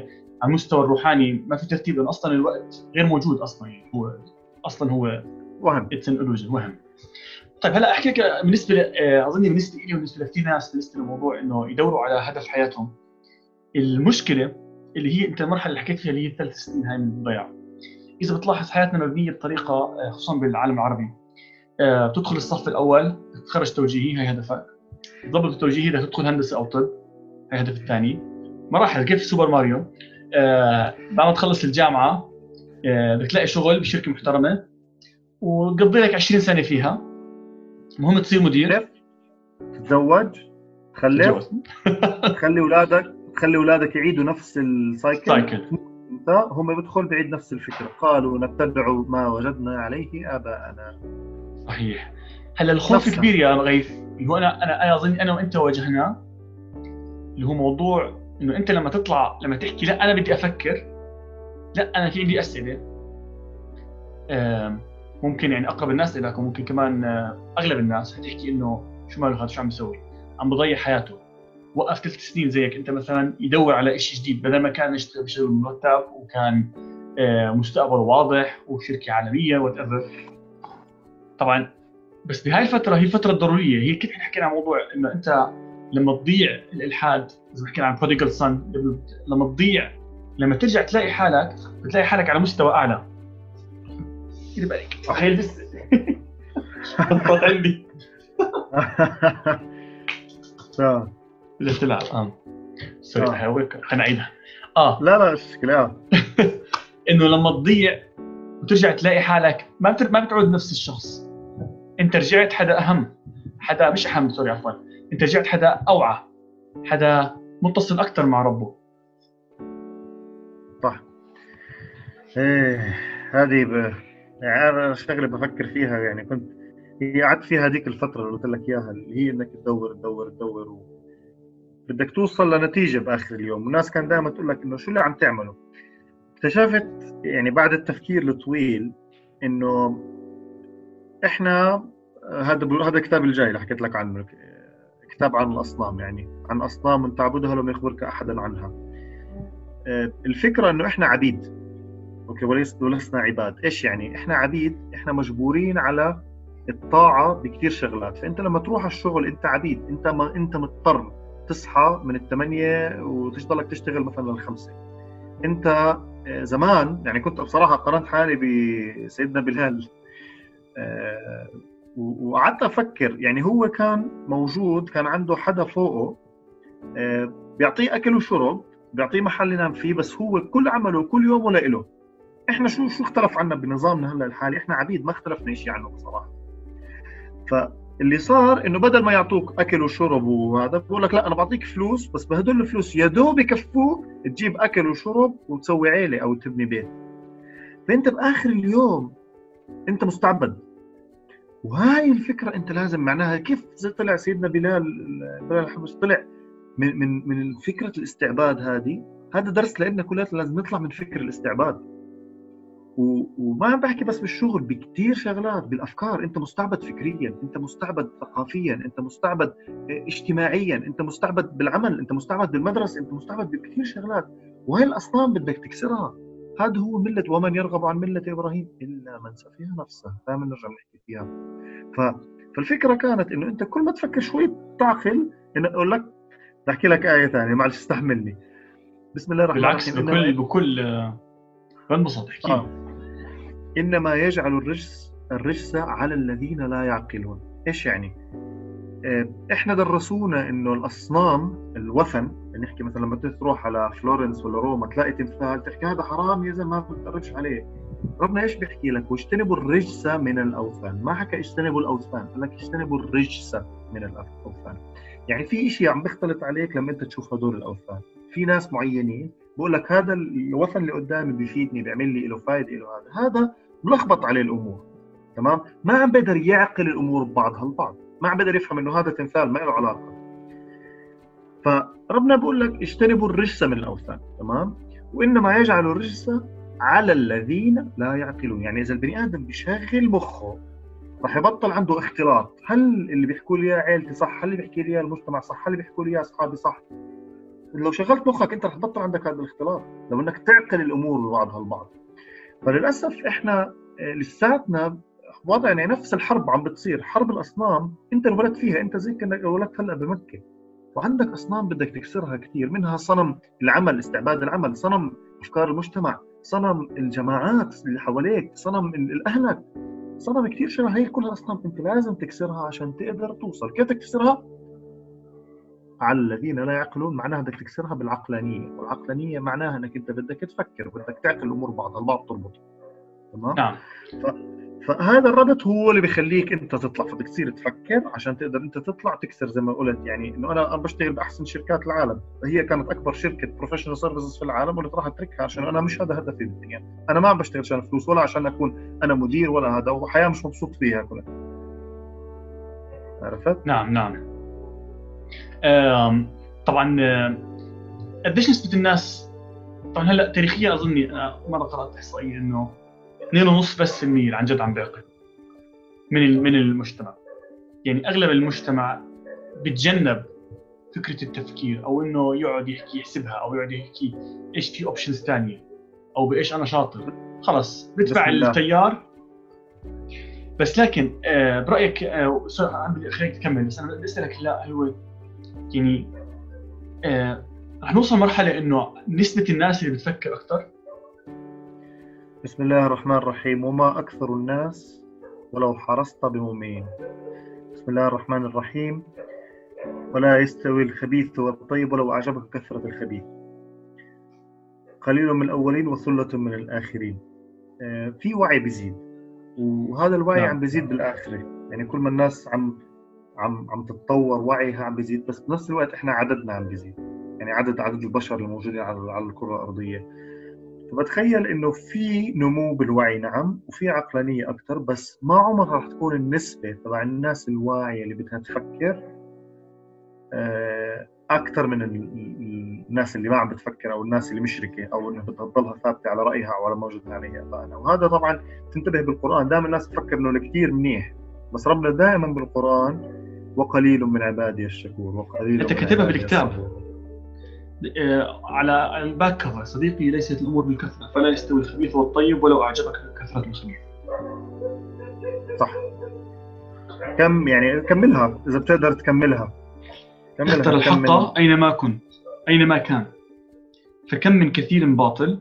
على المستوى الروحاني ما في ترتيب لأن أصلا الوقت غير موجود أصلا يعني هو أصلا هو وهم. it's an وهم. طيب هلأ أحكي لك بالنسبة آه، أظن بالنسبة لي وبالنسبة لكثير ناس بالنسبة للموضوع إنه يدوروا على هدف حياتهم. المشكلة اللي هي أنت المرحله اللي حكيت فيها اللي هي الثلاث سنين هاي من الضياع. إذا بتلاحظ حياتنا مبنيه بطريقة آه، خصوصا بالعالم العربي آه، بتدخل الصف الأول تتخرج توجيهي هاي هدفك تضبط التوجيهي إذا تدخل هندسة أو طب هاي الهدف الثاني. مراحل كيف سوبر ماريو؟ آه بعد ما تخلص الجامعة آه بدك تلاقي شغل بشركة محترمة وتقضي لك 20 سنة فيها. المهم تصير مدير. تتزوج تخلف تخلي أولادك تخلي أولادك يعيدوا نفس السايكل هم بيدخل بعيد نفس الفكرة. قالوا نتبع ما وجدنا عليه آباءنا. صحيح. هلا الخوف كبير يا غيث اللي هو أنا أنا أنا أظن أنا وأنت واجهناه اللي هو موضوع إنه أنت لما تطلع لما تحكي لا أنا بدي أفكر. لا أنا في عندي أسئلة. ممكن يعني أقرب الناس لك وممكن كمان آه، أغلب الناس. حتحكي إنه شو ماله هذا؟ شو عم يسوي عم بضيع حياته. وقف ثلاث سنين زيك. انت مثلا يدور على شيء جديد بدل ما كان يشتغل بشغل مرتب وكان آه، مستقبل واضح وشركة عالمية وات طبعا بس بهاي الفترة هي الفترة الضرورية. هي كيف حكينا عن موضوع إنه أنت لما تضيع الإلحاد اذا حكينا عن prodigal son لما تضيع لما ترجع تلاقي حالك بتلاقي حالك على مستوى أعلى. دير بالك تخيل بس. عندي. بدك تلعب آه. sorry آه. خلينا نعيدها. آه. لا لا مشكلة آه إنه لما تضيع وترجع تلاقي حالك ما ما بتعود نفس الشخص. أنت رجعت حدا أهم حدا مش أهم سوري عفوا. أنت رجعت حدا أوعى حدا متصل أكثر مع ربه. صح. إيه هذه ب... يعني أنا شغله بفكر فيها يعني كنت قعدت فيها هذيك الفترة اللي قلت لك إياها اللي هي إنك تدور تدور تدور و... بدك توصل لنتيجة بآخر اليوم. والناس كان دائما تقول لك إنه شو اللي عم تعمله؟ اكتشفت يعني بعد التفكير الطويل إنه إحنا هذا هذا الكتاب الجاي اللي حكيت لك عنه كتاب عن الأصنام يعني عن أصنام تعبدها لم يخبرك احدا عنها. آه، الفكرة إنه إحنا عبيد. أوكي ولسنا عباد. إيش يعني؟ إحنا عبيد إحنا مجبورين على الطاعة بكثير شغلات. فأنت لما تروح على الشغل أنت عبيد. أنت ما أنت مضطر. تصحى من الثمانية وتضلك تشتغل مثلا الخمسة. انت آه، زمان يعني كنت بصراحة قارنت حالي بسيدنا بلال آه، وقعدت أفكر يعني هو كان موجود كان عنده حدا فوقه آه، بيعطيه أكل وشرب بيعطيه محل ينام فيه بس هو كل عمله كل يومه لإله إحنا شو شو اختلف عنا بنظامنا هلأ الحالي؟ إحنا عبيد ما اختلفنا شيء عنه بصراحة. فاللي صار إنه بدل ما يعطوك أكل وشرب وهذا بقول لك لا أنا بعطيك فلوس بس بهدول الفلوس يا دوب يكفوك تجيب أكل وشرب وتسوي عيلة أو تبني بيت. فأنت بآخر اليوم أنت مستعبد. وهاي الفكرة أنت لازم معناها كيف طلع سيدنا بلال بلال الحبش طلع من من من فكرة الاستعباد هذه؟ هذا درس لنا كلنا لازم نطلع من فكر الاستعباد. وما عم بحكي بس بالشغل بكثير شغلات بالأفكار. أنت مستعبد فكريا أنت مستعبد ثقافيا أنت مستعبد اجتماعيا أنت مستعبد بالعمل أنت مستعبد بالمدرسة أنت مستعبد بكثير شغلات. وهي الأصنام بدك تكسرها. هذا هو ملة ومن يرغب عن ملة إبراهيم إلا من سفيها نفسه. دائما نرجع نحكي فيها. ف... فالفكرة كانت إنه أنت كل ما تفكر شوي تعقل إنه أقول لك بحكي لك آية ثانية معلش استحملني. بسم الله الرحمن الرحيم. بالعكس بكل بكل بنبسط أحكي. آه. إنما يجعل الرجس الرجس على الذين لا يعقلون. إيش يعني؟ آه، إحنا درسونا إنه الأصنام الوثن نحكي مثلا لما تروح على فلورنس ولا روما تلاقي تمثال تحكي هذا حرام يا زلمة ما بتقربش عليه. ربنا إيش بيحكي لك؟ واجتنبوا الرجس من الأوثان. ما حكى اجتنبوا الأوثان قال لك اجتنبوا الرجس من الأوثان. يعني في شيء عم بيختلط عليك لما أنت تشوف هدول الأوثان. في ناس معينين بقول لك هذا الوثن اللي قدامي بيفيدني بيعمل لي له فايده له هذا. هذا ملخبط عليه الأمور تمام؟ ما عم بقدر يعقل الأمور ببعضها البعض ما عم بقدر يفهم إنه هذا تمثال ما له علاقة. فربنا بيقول لك اجتنبوا الرجس من الأوثان تمام؟ وإنما يجعل الرجس على الذين لا يعقلون. يعني إذا البني آدم بيشغل مخه رح يبطل عنده اختلاط. هل اللي بيحكوا لي إياه عيلتي صح؟ هل اللي بيحكي لي المجتمع صح؟ هل اللي بيحكوا لي أصحابي صح؟ لو شغلت مخك انت رح تبطل عندك هذا الاختلاط لو انك تعقل الأمور ببعضها البعض فللأسف إحنا آه، لساتنا وضع يعني نفس الحرب عم بتصير. حرب الأصنام انت انولدت فيها انت زي كأنك انولدت هلأ بمكة. وعندك أصنام بدك تكسرها كثير منها صنم العمل استعباد العمل صنم أفكار المجتمع صنم الجماعات اللي حواليك صنم الأهلك. صنم كثير شبه هي كلها أصنام انت لازم تكسرها عشان تقدر توصل. كيف تكسرها؟ على الذين لا يعقلون معناها بدك تكسرها بالعقلانية. والعقلانية معناها إنك أنت بدك تفكر بدك تعقل الأمور بعضها البعض تربط تمام؟ نعم. فهذا الربط هو اللي بيخليك أنت تطلع فبدك تصير تفكر عشان تقدر أنت تطلع تكسر زي ما قلت. يعني إنه أنا بشتغل بأحسن شركات العالم. هي كانت أكبر شركة professional services في العالم واللي راح أتركها عشان أنا مش هذا هدفي بالدنيا. أنا ما عم بشتغل عشان فلوس ولا عشان أكون أنا مدير ولا هذا وحياة مش مبسوط فيها كلها. عرفت؟ نعم نعم. طبعا قديش نسبه الناس طبعا هلأ تاريخيا أظني أنا مره قرات احصائيه إنه 2.5 بس المية عن جد عم بيعقل من من المجتمع. يعني أغلب المجتمع بتجنب فكرة التفكير أو إنه يقعد يحكي يحسبها أو يقعد يحكي إيش في اوبشنز ثانية أو بإيش أنا شاطر. خلص بتبع التيار. بس لكن آه برأيك آه خليك تكمل بس أنا بدي أسألك لا هو يعني آه رح نوصل مرحلة إنه نسبة الناس اللي بتفكر أكثر بسم الله الرحمن الرحيم. وما أكثر الناس ولو حرصت بمؤمنين. بسم الله الرحمن الرحيم. ولا يستوي الخبيث والطيب ولو أعجبك كثرة الخبيث. قليل من الأولين وثلة من الآخرين. آه، في وعي بيزيد. وهذا الوعي نعم. عم بيزيد بالآخرة. يعني كل ما الناس عم عم عم تتطور وعيها عم بيزيد بس بنفس الوقت إحنا عددنا عم بيزيد. يعني عدد عدد البشر الموجودين على على الكرة الأرضية. فبتخيل إنه في نمو بالوعي نعم وفي عقلانية أكثر بس ما عمرها رح تكون النسبة تبع الناس الواعية اللي بدها تفكر آه، أكثر من الناس اللي ما عم بتفكر أو الناس اللي مشركة أو إنه بدها تضلها ثابتة على رأيها أو على موجود عليها ابائنا وهذا طبعا تنتبه بالقرآن. دائما الناس تفكر إنه كثير منيح بس ربنا دائما بالقرآن وقليل من عبادي الشكور وقليل أنت كاتبها بالكتاب. آه، على الباك كفر صديقي ليست الأمور بالكثرة فلا يستوي الخبيث والطيب ولو أعجبك كثرة الخبيث. صح. كم يعني كملها إذا بتقدر تكملها. اختر الحق أينما كنت أينما كان. فكم من كثير باطل.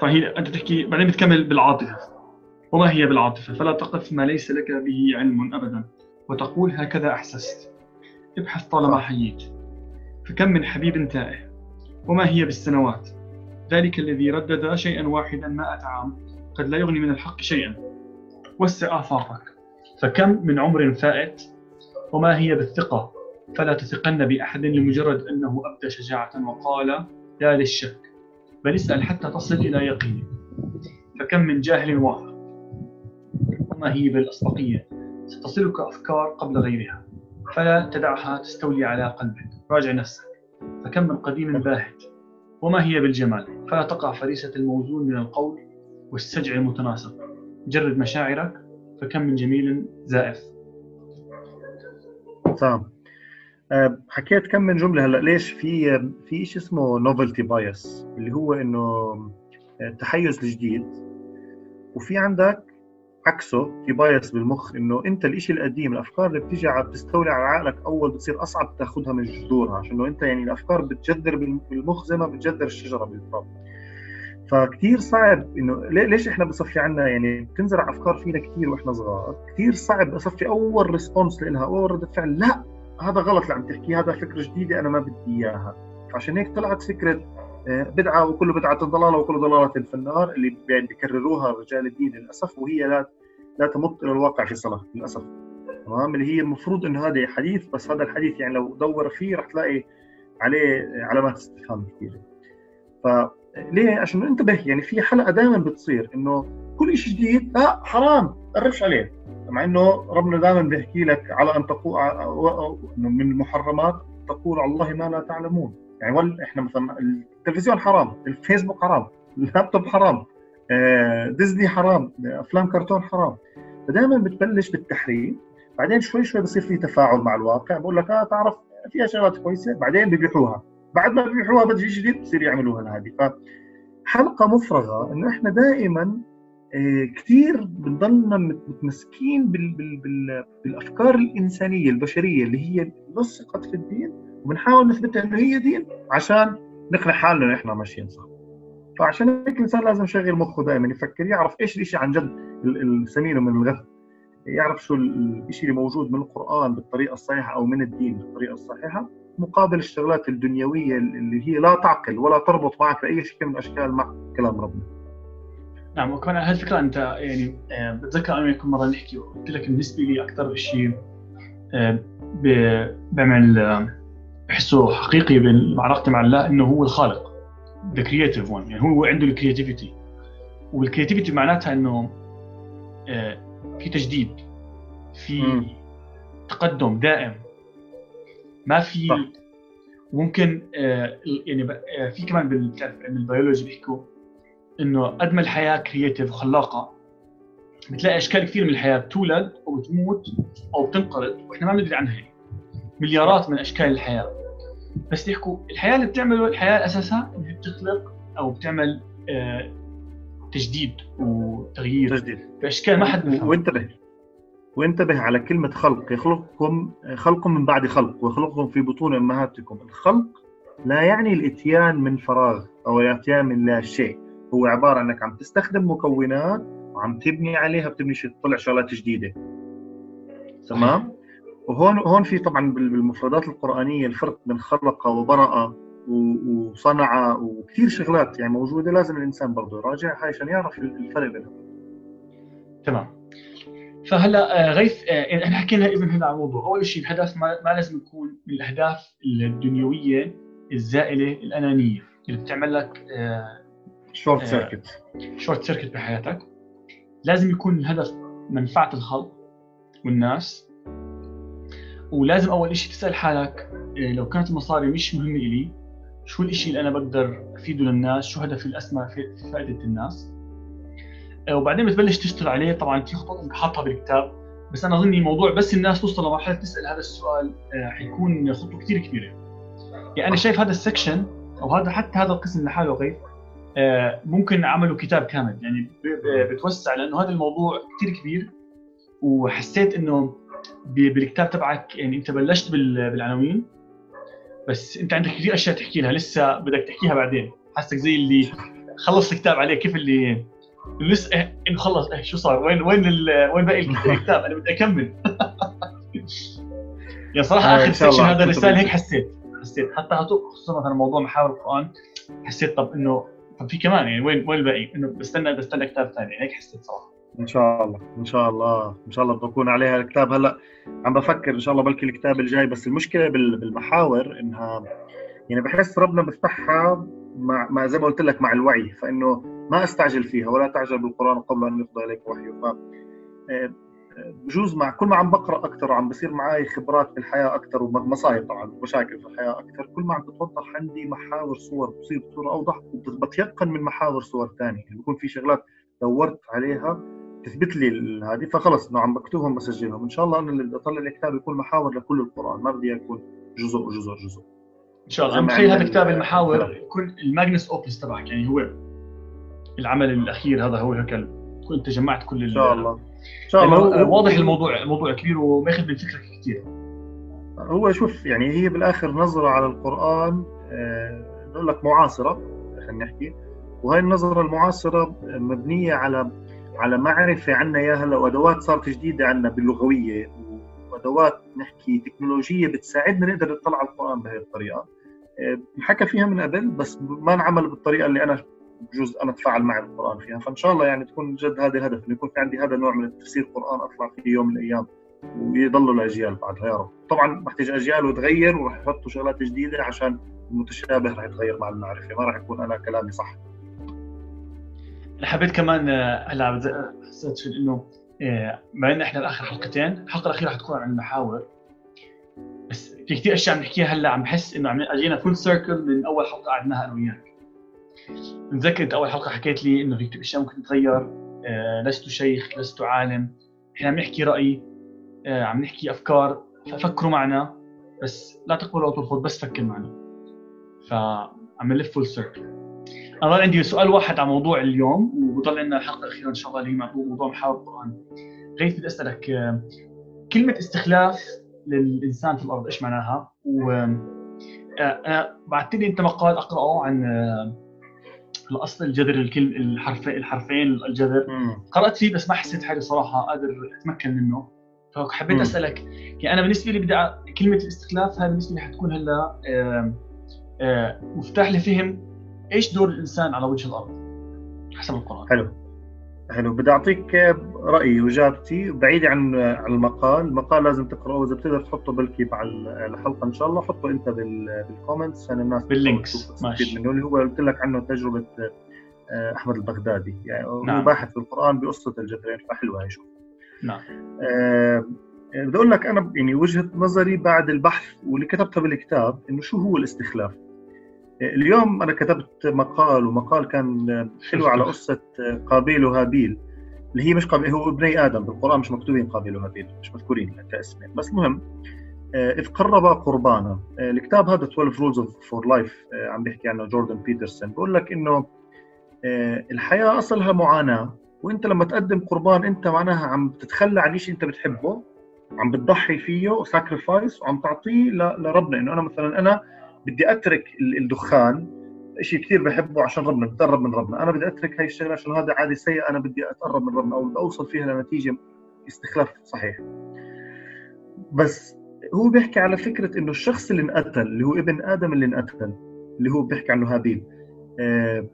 فهي أنت تحكي بعدين بتكمل بالعاطفة. وما هي بالعاطفة؟ فلا تقف ما ليس لك به علم أبدا. وتقول هكذا أحسست. ابحث طالما حييت. فكم من حبيب تائه. وما هي بالسنوات؟ ذلك الذي ردد شيئا واحدا مائة عام. قد لا يغني من الحق شيئا. وسع آفاقك. فكم من عمر فائت؟ وما هي بالثقة؟ فلا تثقن بأحد لمجرد أنه أبدى شجاعة وقال لا للشك. بل اسأل حتى تصل إلى يقين. فكم من جاهل واثق وما هي بالأسبقية ستصلك أفكار قبل غيرها. فلا تدعها تستولي على قلبك. راجع نفسك. فكم من قديم باهت. وما هي بالجمال. فلا تقع فريسة الموزون من القول والسجع المتناسق. جرد مشاعرك فكم من جميل زائف. تمام آه، حكيت كم من جملة هلأ. ليش في في شيء اسمه نوفلتي بايس اللي هو إنه آه، تحيز الجديد وفي عندك عكسه في بايس بالمخ إنه أنت الشيء القديم الأفكار اللي بتيجي بتستولي على عقلك أول بتصير أصعب تاخذها من جذورها عشان أنت يعني الأفكار بتجذر بالمخ زي ما بتجذر الشجرة بالتراب فكتير صعب إنه ليش إحنا بصفي عنا يعني بتنزرع أفكار فينا كثير وإحنا صغار؟ كثير صعب اصفي أول ريسبونس لها أول رده فعل لا هذا غلط اللي عم تحكيه هذا فكرة جديدة أنا ما بدي إياها. عشان هيك طلعت فكرة بدعة وكل بدعة ضلالة وكل ضلالة في النار اللي بيكرروها رجال الدين للأسف وهي لا لا تمت إلى الواقع في صلاه للأسف. تمام؟ اللي هي المفروض انه هذا حديث بس هذا الحديث يعني لو دور فيه رح تلاقي عليه علامات استفهام كثيره ف ليه؟ عشان ننتبه يعني في حلقة دائما بتصير إنه كل شيء جديد لا حرام قربش عليه. مع إنه ربنا دائما بيحكي لك على أن تقول من المحرمات تقول على الله ما لا تعلمون. يعني ول إحنا مثلا التلفزيون حرام الفيسبوك حرام اللابتوب حرام آه، ديزني حرام أفلام كرتون حرام. فدائما بتبلش بالتحريم بعدين شوي شوي بصير في تفاعل مع الواقع بقول لك آه تعرف فيها شغلات كويسة بعدين بيبيحوها بعد ما بيبيعوها بده جديد بصير يعملوها هذه. فحلقة مفرغة انه إحنا دائما آه، كثير بنضلنا متمسكين بال بال بال بالأفكار الإنسانية البشرية اللي هي لصقت في الدين وبنحاول نثبتها إنه هي دين عشان نقنع حالنا إنه إحنا ماشيين صح فعشان هيك الإنسان لازم يشغل مخه دائما يفكر يعرف إيش الشيء عن جد السمين من الغث يعرف شو الشيء اللي موجود من القرآن بالطريقة الصحيحة أو من الدين بالطريقة الصحيحة مقابل الشغلات الدنيوية اللي هي لا تعقل ولا تربط معك بأي شكل من الاشكال مع كلام ربنا. نعم وكمان هالفكره أنت يعني آه، بتذكر أنا وياكم مرة نحكي وقلت لك بالنسبة لي أكثر شيء آه، بعمل آه، بحسه حقيقي بعلاقتي مع الله إنه هو الخالق. the creative one يعني هو عنده ال creativity وال creativity معناتها إنه في تجديد في م. تقدم دائم. ما في صح. ممكن آه يعني آه في كمان بالبيولوجي البيولوجي بيحكوا إنه قد ما الحياة creative وخلاقه بتلاقي أشكال كثير من الحياة بتولد أو بتموت أو بتنقرض وإحنا ما بندري عنها. مليارات من أشكال الحياة. بس يحكوا الحياة اللي بتعمله الحياة أساسها إنها بتخلق أو بتعمل آه، تجديد وتغيير. تجديد. بأشكال ما حد بيفهمها وانتبه. وانتبه على كلمة خلق. يخلقكم خلق من بعد خلق ويخلقكم في بطون أمهاتكم. الخلق لا يعني الإتيان من فراغ أو الإتيان من لا شيء. هو عبارة أنك عم تستخدم مكونات وعم تبني عليها بتبني تطلع شغلات جديدة. تمام؟ وهون هون في طبعا بالمفردات القرآنية الفرق بين خلق وبرأ وصنع وكثير شغلات يعني موجودة لازم الإنسان برضه يراجعها عشان يعرف الفرق بينهم. تمام. فهلا آه، غيث آه، إحنا حكينا اذا هنا عن موضوع. أول شيء الهدف ما, ما لازم يكون من الأهداف الدنيوية الزائلة الأنانية اللي بتعمل لك شورت آه. circuit short circuit بحياتك. لازم يكون الهدف منفعة الخلق والناس. ولازم أول شيء تسأل حالك آه، لو كانت المصاري مش مهمة لي شو الشيء اللي أنا بقدر أفيده للناس؟ شو هدفي الأسمى في فائدة الناس؟ آه، وبعدين بتبلش تشتغل عليه. طبعا في انت حاطها بالكتاب بس أنا اظني موضوع بس الناس توصل لمرحلة تسأل هذا السؤال آه، حيكون خطوة كثير كبيرة. يعني أنا شايف هذا السكشن أو هذا حتى هذا القسم لحاله غير ممكن عملوا كتاب كامل. يعني بتوسع لأنه هذا الموضوع كثير كبير وحسيت إنه بالكتاب تبعك يعني انت بلشت بال- بالعناوين بس انت عندك كثير أشياء تحكي لها لسه بدك تحكيها بعدين. حاسك زي اللي خلص الكتاب عليه كيف اللي لسه إيه إنه خلص إيه شو صار؟ وين وين وين باقي الكتاب؟ أنا بدي أكمل. يا صراحة آه، آخر سكشن هذا الرساله. هيك حسيت. حسيت. حتى خصوصا مثلا موضوع محاور القرآن حسيت طب انه طب في كمان يعني وين وين الباقي؟ إنه بستنى بستنى كتاب ثاني. هيك حسيت صراحة. إن شاء الله إن شاء الله إن شاء الله بكون عليها الكتاب. هلأ عم بفكر إن شاء الله بلكي الكتاب الجاي بس المشكلة بال- بالمحاور إنها يعني بحس ربنا بفتحها مع, مع زي ما قلت لك مع الوعي فإنه ما أستعجل فيها ولا تعجل بالقرآن قبل أن يقضى إليك وحيه ف آه، بجوز مع كل ما عم بقرأ أكثر وعم بصير معي خبرات في الحياة أكثر ومصايب طبعا ومشاكل في الحياة أكثر كل ما عم تتوضح عندي محاور صور بتصير بصورة أوضح وبتيقن من محاور صور ثانية يعني بكون في شغلات دورت عليها تثبت لي هذه فخلص انه عم بكتبهم بسجلهم إن شاء الله أنا اللي بدي اطلع الكتاب يكون محاور لكل القرآن ما بدي يكون جزء جزء جزء. إن شاء الله. أنا متخيل هذا كتاب ال- المحاور يكون الماجنس أوبس تبعك يعني هو العمل الأخير هذا هو هيك انت جمعت كل إن شاء الله. إن شاء الله. هو- واضح الموضوع الموضوع كبير وماخذ من فكرك كثير هو شوف يعني هي بالآخر نظرة على القرآن آه، بقول لك معاصرة خلينا نحكي. وهي النظرة المعاصرة مبنية على على معرفة عنا يا هلا وأدوات صارت جديدة عنا باللغوية وأدوات نحكي تكنولوجية بتساعدنا نقدر نطلع على القرآن بهي الطريقة. آه، انحكى فيها من قبل بس ما انعمل بالطريقة اللي أنا بجوز أنا أتفاعل مع القران فيها. فإن شاء الله يعني تكون جد هذا الهدف إنه يكون في عندي هذا النوع من التفسير القران أطلع فيه يوم من الأيام ويضلوا الأجيال بعدها. يا رب. طبعا بحتاج أجيال وتغير وراح يحطوا شغلات جديدة عشان المتشابه راح يتغير مع المعرفة. ما راح يكون أنا كلامي صح. أنا حبيت كمان آه، هلا حسيت في إنه آه، بما إن إحنا اخر حلقتين الحلقة الأخيرة حتكون عن المحاور. بس في كثير أشياء عم نحكيها هلا عم بحس إنه عم أجينا فول سيركل من أول حلقة قعدناها أنا وياك. متذكر انت أول حلقة حكيت لي إنه في كثير أشياء ممكن تتغير آه، لست شيخ لست عالم. إحنا عم نحكي رأي عم نحكي أفكار ففكروا معنا. بس لا تقبل أو ترفض بس فكر معنا. فعم نلف فول سيركل أنا ضل عندي سؤال واحد عن موضوع اليوم وبضل عندنا الحلقة الأخيرة إن شاء الله اللي هي موضوع محاور القرآن غيث بدي أسألك آه، كلمة استخلاف للإنسان في الأرض إيش معناها؟ و آه، آه، بعثت لي أنت مقال أقرأه عن آه، الأصل الجذر الكلم الحرفين الحرفين الجذر قرأت فيه بس ما حسيت حالي صراحة قادر أتمكن منه فحبيت. أسألك يعني أنا بالنسبة لي بدي كلمة الاستخلاف هاي بالنسبة لي حتكون هلأ مفتاح لفهم إيش دور الإنسان على وجه الأرض؟ حسب القرآن. حلو. حلو. بدي أعطيك رايي وإجابتي بعيده عن المقال، المقال لازم تقرأه. إذا بتقدر تحطه بلكي مع الحلقة إن شاء الله حطه أنت بال- بال comments عشان الناس بال links، ماشي. منه. اللي هو قلت لك عنه تجربة آه، أحمد البغدادي. يعني هو نعم. باحث في القرآن بقصة الجذرين فحلوة هي شوف نعم. آه، بدي أقول لك أنا يعني وجهة نظري بعد البحث واللي كتبتها بالكتاب إنه شو هو الاستخلاف؟ اليوم أنا كتبت مقال ومقال كان آه، حلو على قصة آه، قابيل وهابيل. اللي هي مش قابيل هو ابني آدم. بالقرآن مش مكتوبين قابيل وهابيل مش مذكورين كاسمين بس المهم إذ قرب قربانا. الكتاب هذا 12 رولز for life عم بيحكي عنه جوردن بيترسون. بقول لك إنه الحياة أصلها معاناة وإنت لما تقدم قربان إنت معناها عم تتخلى عن شيء أنت بتحبه عم بتضحي فيه sacrifice وعم تعطيه لربنا. إنه أنا مثلا أنا بدي أترك الدخان. شيء كثير بحبه عشان ربنا بتقرب من ربنا. أنا بدي أترك هاي الشغلة عشان هذا عادي سيء أنا بدي أتقرب من ربنا أو بدي أوصل فيها لنتيجة استخلاف صحيح. بس هو بيحكي على فكرة إنه الشخص اللي انقتل اللي هو ابن آدم اللي انقتل اللي هو بيحكي عنه هابيل. آه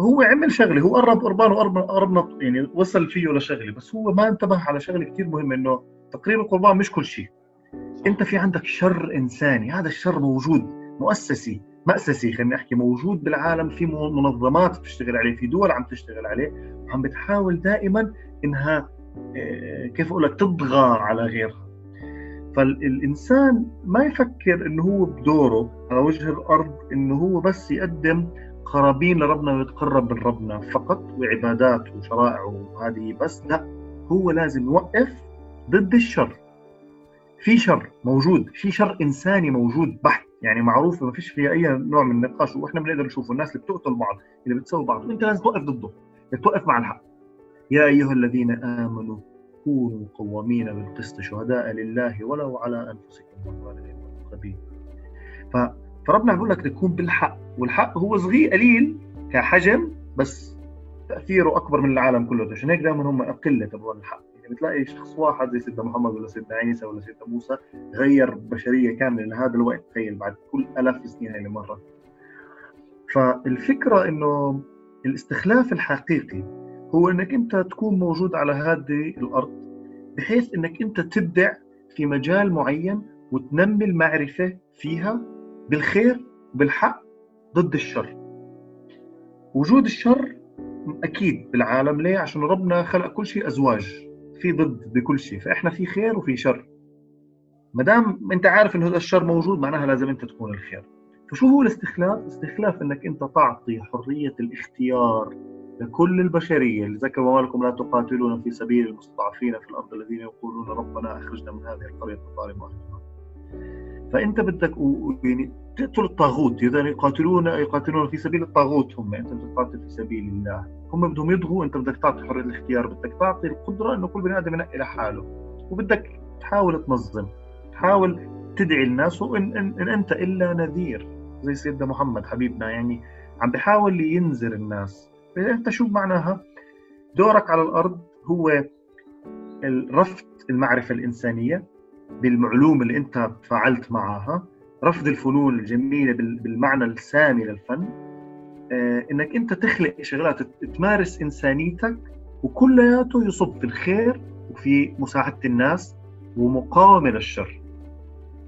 هو عمل شغلة هو قرب قربان وقرب يعني وصل فيه لشغلة. بس هو ما انتبه على شغلة كثير مهمة إنه تقريب القربان مش كل شيء. أنت في عندك شر إنساني هذا الشر موجود مؤسسي مأسسي خلينا نحكي موجود بالعالم في منظمات بتشتغل عليه في دول عم تشتغل عليه وعم بتحاول دائما إنها آه، كيف أقول لك تطغى على غيرها. فالإنسان ما يفكر إنه هو بدوره على وجه الأرض إنه هو بس يقدم قرابين لربنا ويتقرب من ربنا فقط وعبادات وشرائع وهذه بس لا هو لازم يوقف ضد الشر. في شر موجود في شر إنساني موجود بحت. يعني معروف ما فيش فيها أي نوع من النقاش وإحنا بنقدر نشوفه. الناس اللي بتقتل بعض اللي بتسوي بعض وانت لازم توقف ضده. توقف مع الحق. يا أيها الذين آمنوا كونوا قوامين بالقسط شهداء لله ولو على أنفسكم والوالدين والأقربين. فربنا بيقول لك تكون بالحق. والحق هو صغير قليل كحجم بس تأثيره أكبر من العالم كله. عشان هيك دائما هم أقلة تبع الحق. يعني بتلاقي شخص واحد زي سيدنا محمد ولا سيدنا عيسى ولا سيدنا موسى غير بشرية كاملة لهذا الوقت تخيل بعد كل ألاف السنين اللي مرت. فالفكرة إنه الاستخلاف الحقيقي هو إنك أنت تكون موجود على هذه الأرض بحيث إنك أنت تبدع في مجال معين وتنمي المعرفة فيها بالخير وبالحق ضد الشر. وجود الشر أكيد بالعالم ليه؟ عشان ربنا خلق كل شيء أزواج. في ضد بكل شيء فإحنا في خير وفي شر. ما دام أنت عارف انه هذا الشر موجود معناها لازم أنت تكون الخير. فشو هو الاستخلاف؟ الاستخلاف إنك أنت تعطي حرية الاختيار لكل البشرية. اللي ذكر وما لكم لا تقاتلون في سبيل المستضعفين في الأرض الذين يقولون ربنا أخرجنا من هذه القرية الظالمة. فانت بدك يعني تقتل الطاغوت إذا يقاتلون يقاتلون في سبيل الطاغوت هم انت بدك تقاتل في سبيل الله. هم بدهم يضغوا انت بدك تعطي حرية الاختيار بدك تعطي القدرة إنه كل بني آدم ينقي لحاله. وبدك تحاول تنظم تحاول تدعي الناس وان إن, إن أنت إلا نذير زي سيدنا محمد حبيبنا. يعني عم بحاول ينذر الناس. أنت شو معناها؟ دورك على الأرض هو رفض المعرفة الإنسانية. بالمعلومه اللي انت تفاعلت معها رفض الفنون الجميلة بالمعنى السامي للفن. آه، إنك انت تخلق شغلات تمارس إنسانيتك وكلياته يصب في الخير وفي مساعدة الناس ومقاومة للشر.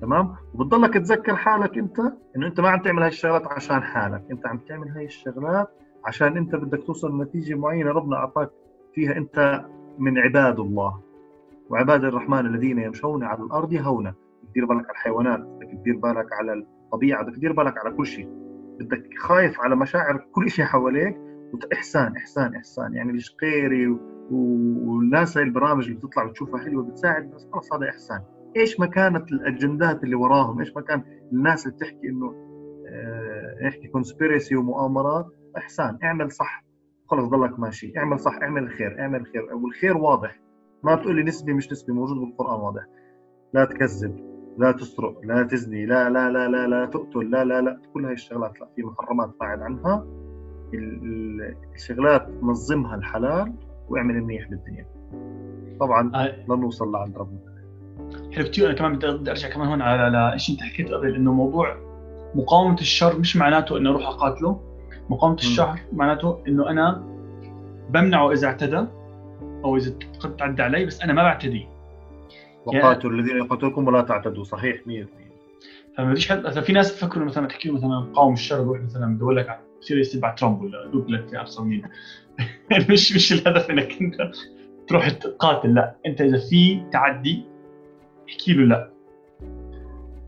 تمام؟ وبتضلك تذكر حالك انت إنه انت ما عم تعمل هاي الشغلات عشان حالك. انت عم تعمل هاي الشغلات عشان انت بدك توصل لنتيجة معينة ربنا أعطاك فيها انت من عباد الله. وعباد الرحمن الذين يمشون على الأرض هونا تدير بالك على الحيوانات بدك تدير بالك على الطبيعة بدك تدير بالك على كل شيء. بدك خايف على مشاعر كل شيء حواليك احسان إحسان إحسان. يعني الشقيري والناس هاي البرامج اللي بتطلع بتشوفها حلوة بتساعد الناس خلص هذا إحسان. إيش ما كانت الأجندات اللي وراهم؟ إيش ما كان الناس اللي بتحكي إنه آه نحكي conspiracy ومؤامرات؟ إحسان. اعمل صح. خلص ضلك ماشي. اعمل صح. اعمل الخير. اعمل الخير. والخير واضح. ما تقول لي نسبي مش نسبي موجود بالقرآن واضح. لا تكذب لا تسرق لا تزني لا لا لا لا لا تقتل لا لا لا. كل هاي الشغلات لا في محرمات بعد عنها. الشغلات نظمها الحلال واعمل منيح بالدنيا. طبعا آه. لنوصل لعند ربنا. حلو كثير أنا كمان بدي أرجع كمان هون على شيء أنت حكيت قبل إنه موضوع مقاومة الشر مش معناته إنه أروح أقاتله. مقاومة الشر معناته إنه أنا بمنعه إذا اعتدى. أو إذا قد تعدى علي بس أنا ما بعتدي. وقاتلوا الذين يقاتلوكم ولا تعتدوا. صحيح 100% فما فيش حد مثلا في ناس بفكروا مثلا تحكي مثلا قاوم الشر بروح مثلا بدور لك بصير يتبع ترامب ولا دوغلاس في ابصر مين. مش مش الهدف إنك أنت تروح تقاتل لا. أنت إذا في تعدي احكي له لا.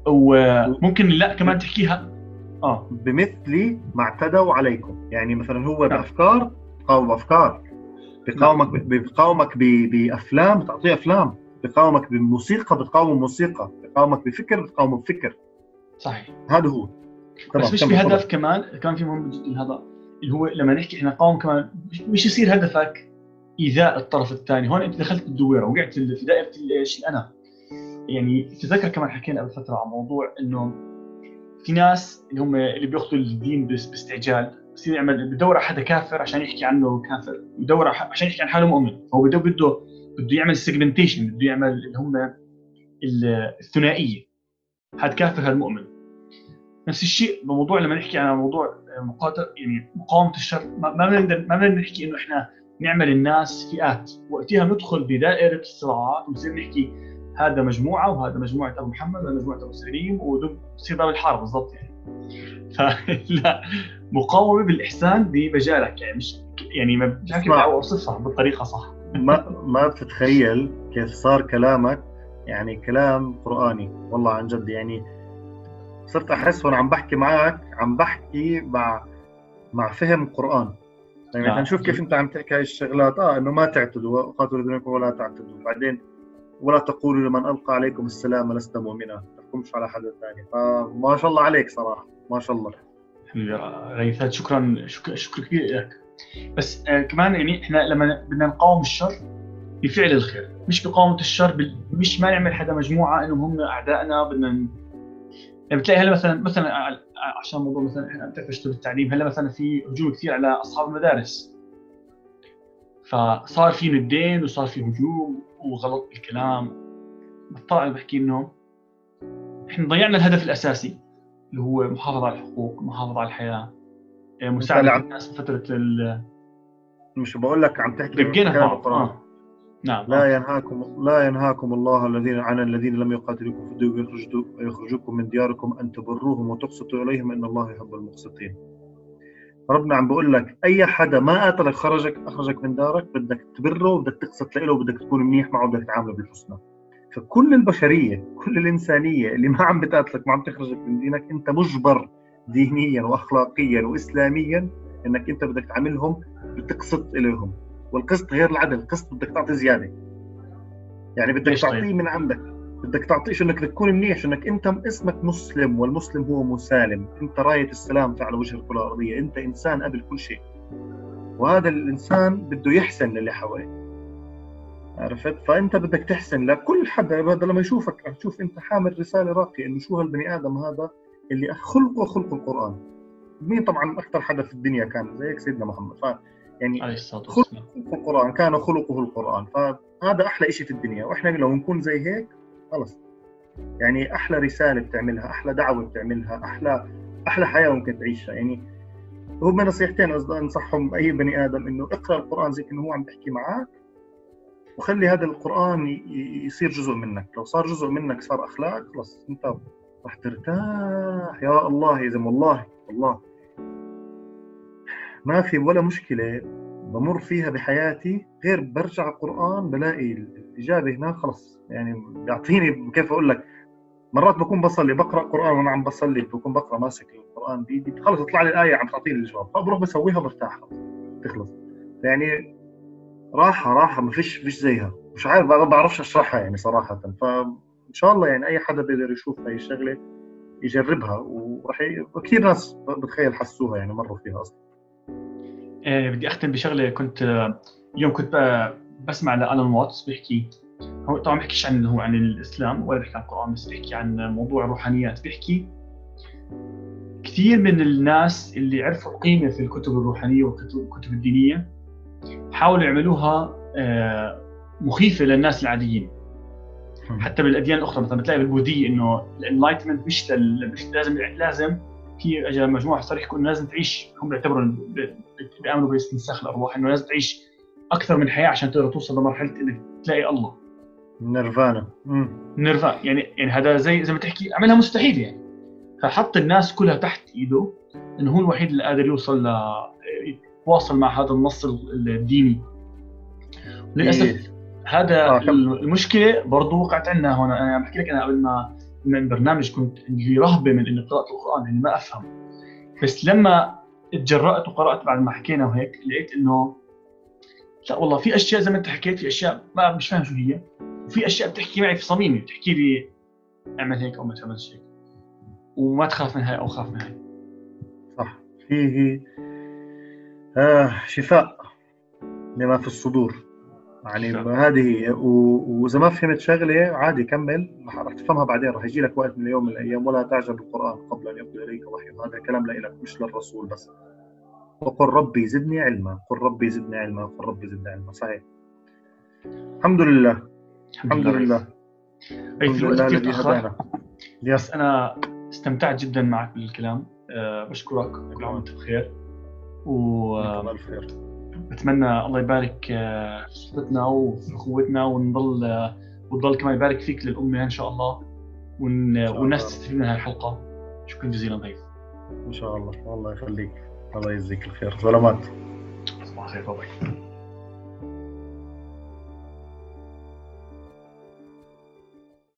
وممكن لا كمان تحكيها. آه. بمثل ما اعتدوا عليكم. يعني مثلا هو نعم. بأفكار قاوم بأفكار. بقاومك بقاومك بأفلام تعطيه أفلام. بقاومك بموسيقى بتقاوم موسيقى. بقاومك بفكر بتقاومه بفكر صحيح. هذا هو. بس مش في هدف كمان كمان في مهم جدا هذا اللي هو لما نحكي إحنا قاوم كمان مش يصير هدفك إيذاء الطرف الثاني. هون أنت دخلت بالدويرة وقعت في دائرة إيش؟ الأنا. يعني تذكر كمان حكينا قبل فترة عن موضوع إنه في ناس اللي هم اللي بيأخذوا الدين باستعجال بصير يعمل بدور على حدا كافر عشان يحكي عنه كافر. بدور عشان يحكي عن حاله مؤمن. هو بده بده بده يعمل سيجمنتيشن بده يعمل اللي هم الثنائية. هذا كافر هذا مؤمن. نفس الشيء بموضوع لما نحكي عن موضوع مقاتل يعني مقاومة الشر. ما بنقدر ما بنقدر نحكي إنه إحنا نعمل الناس فئات. وقتها ندخل بدائرة الصراعات ونصير نحكي هذا مجموعة وهذا مجموعة أبو محمد وهذا مجموعة أبو سليم وتصير باب الحرب بالضبط يعني. فلا مقاومه بالإحسان بمجالك. يعني مش يعني ما بحكي أوصفها بالطريقة صح. ما ما بتتخيل كيف صار كلامك يعني كلام قرآني. والله عن جد يعني صرت أحس وأنا عم بحكي معك عم بحكي مع مع فهم قرآن. يعني نعم. نشوف كيف أنت عم تحكي هاي الشغلات. آه إنه ما تعتدوا قاتلوا دينكم ولا تعتدوا. بعدين ولا تقولوا لمن ألقى عليكم السلام لست مؤمنا. تحكمش على حدا ثاني. فما شاء الله عليك صراحة ما شاء الله. غيثات شكرا شكرا شكرا كثير لك. بس آه كمان يعني إحنا لما بدنا نقاوم الشر بفعل الخير مش بقاومة الشر بال... مش ما نعمل حدا مجموعة إنهم هم أعدائنا بدنا يعني بتلاقي هلا مثلا مثلا عشان موضوع مثلا إحنا بتعرف بالتعليم هلا مثلا في هجوم كثير على أصحاب المدارس. فصار في ندين وصار في هجوم وغلط بالكلام. بضطر بحكي إنه إحنا ضيعنا الهدف الأساسي. اللي هو محافظة على الحقوق المحافظه على الحياة آه، مساعدة الناس بفتره ال مش بقول لك عم تحكي دقينا بعض آه. نعم لا ينهاكم لا ينهاكم الله الذين عن الذين لم يقاتلوكم في الدين ويخرجوكم من دياركم أن تبروهم وتقسطوا إليهم إن الله يحب المقسطين. ربنا عم بقول لك أي حدا ما قاتلك خرجك أخرجك من دارك بدك تبره وبدك تقسط له وبدك تكون منيح معه وبدك تعامله بالحسنى. فكل البشرية كل الإنسانية اللي ما عم بتقاتلك ما عم تخرجك من دينك أنت مجبر دينيا واخلاقيا واسلاميا إنك أنت بدك تعاملهم بتقسط إليهم. والقسط غير العدل القسط بدك تعطي زيادة. يعني بدك تعطيه طيب؟ من عندك. بدك تعطيه إنك تكون منيح إنك أنت اسمك مسلم والمسلم هو مسالم. أنت راية السلام على وجه الكرة الأرضية. أنت إنسان قبل كل شيء. وهذا الإنسان بده يحسن للي حواليه. عرفت؟ فأنت بدك تحسن لكل حدا هذا لما يشوفك رح تشوف أنت حامل رسالة راقية إنه شو هالبني آدم هذا اللي خلقه خلق القرآن. مين طبعا أكثر حدا في الدنيا كان زيك سيدنا محمد. ف يعني عليه الصلاة والسلام. خلق القرآن كان خلقه القرآن. فهذا أحلى شيء في الدنيا. وإحنا لو نكون زي هيك خلص. يعني أحلى رسالة بتعملها أحلى دعوة بتعملها أحلى أحلى حياة ممكن تعيشها. يعني هم نصيحتين أنصحهم اي بني آدم إنه اقرأ القرآن زي انه هو عم بيحكي معك وخلي هذا القرآن يصير جزء منك. لو صار جزء منك صار أخلاق خلص أنت راح ترتاح. يا الله يا زلمة والله والله. ما في ولا مشكلة بمر فيها بحياتي غير برجع القرآن بلاقي الإجابة هناك خلص يعني بيعطيني كيف أقول لك؟ مرات بكون بصلي بقرأ قرآن وأنا عم بصلي بكون بقرأ ماسك القرآن بايدي خلص تطلع لي الآية عم تعطيني الجواب. فبروح بسويها برتاح تخلص يعني راحة راحة ما فيش فيش زيها. مش عارف ما بعرفش أشرحها يعني صراحة. فإن شاء الله يعني أي حدا بيقدر يشوف هاي الشغله يجربها. وراح كثير ناس بتخيل حسوها يعني مروا فيها أصلا. آه بدي أختم بشغلة كنت آه اليوم كنت بسمع لألان واتس بيحكي. هو طبعا ما بيحكيش عن هو عن الإسلام ولا بيحكي عن القرآن بس بيحكي عن موضوع الروحانيات. بيحكي كثير من الناس اللي عرفوا القيمة في الكتب الروحانية والكتب الدينية حاولوا يعملوها آه مخيفة للناس العاديين. حتى بالأديان الأخرى مثلا بتلاقي بالبوذيه إنه الإنلايتمنت مش, مش لازم لازم في اجى مجموعة صار يحكوا انه لازم تعيش. هم بيعتبروا بيأمنوا باستنساخ الأرواح إنه لازم تعيش أكثر من حياة عشان تقدر توصل لمرحلة إنك تلاقي الله. نيرفانا. نيرفانا يعني يعني هذا زي زي ما تحكي عملها مستحيل يعني. فحط الناس كلها تحت إيده إنه هو الوحيد اللي قادر يوصل ل يتواصل مع هذا النص الديني. للأسف إيه. هذا آه المشكلة برضه وقعت عندنا هون أنا عم بحكي لك أنا قبل ما من برنامج كنت عندي رهبة من إني قراءه القرآن يعني ما أفهم. بس لما تجرأت وقرأت بعد ما حكينا وهيك لقيت إنه لا والله في أشياء زي ما أنت حكيت في أشياء ما مش فاهم شو هي. وفي أشياء بتحكي معي في صميمي بتحكي لي اعمل هيك أو ما تعملش هيك. وما تخاف من هاي أو خاف من هاي. صح. فيه آه شفاء لما في الصدور. يعني. هذه وإذا ما فهمت شغلة عادي كمل. رح تفهمها بعدين. رح يجي لك وقت من اليوم من الأيام ولا تعجب بالقرآن قبل أن يقضي إليك وحي هذا كلام لك مش للرسول بس. وقل ربي زدني علما. قل ربي زدني علما. قل ربي زدني علما. صحيح. الحمد لله. الحمد لله. أي الحمد في الوقت لله كثير بس أنا استمتعت جدا معك بالكلام. أه بشكرك كل عام وانت بخير الف خير. الله يبارك آه، في صحبتنا وفي اخوتنا ونضل آه، وتضل كمان يبارك فيك للأمة إن شاء الله. ون... والناس تستفيد من هذه الحلقة. شكرا جزيلا ضيف. إن شاء الله. الله يخليك. الله يجزيك الخير. سلامات. صباح الخير باي.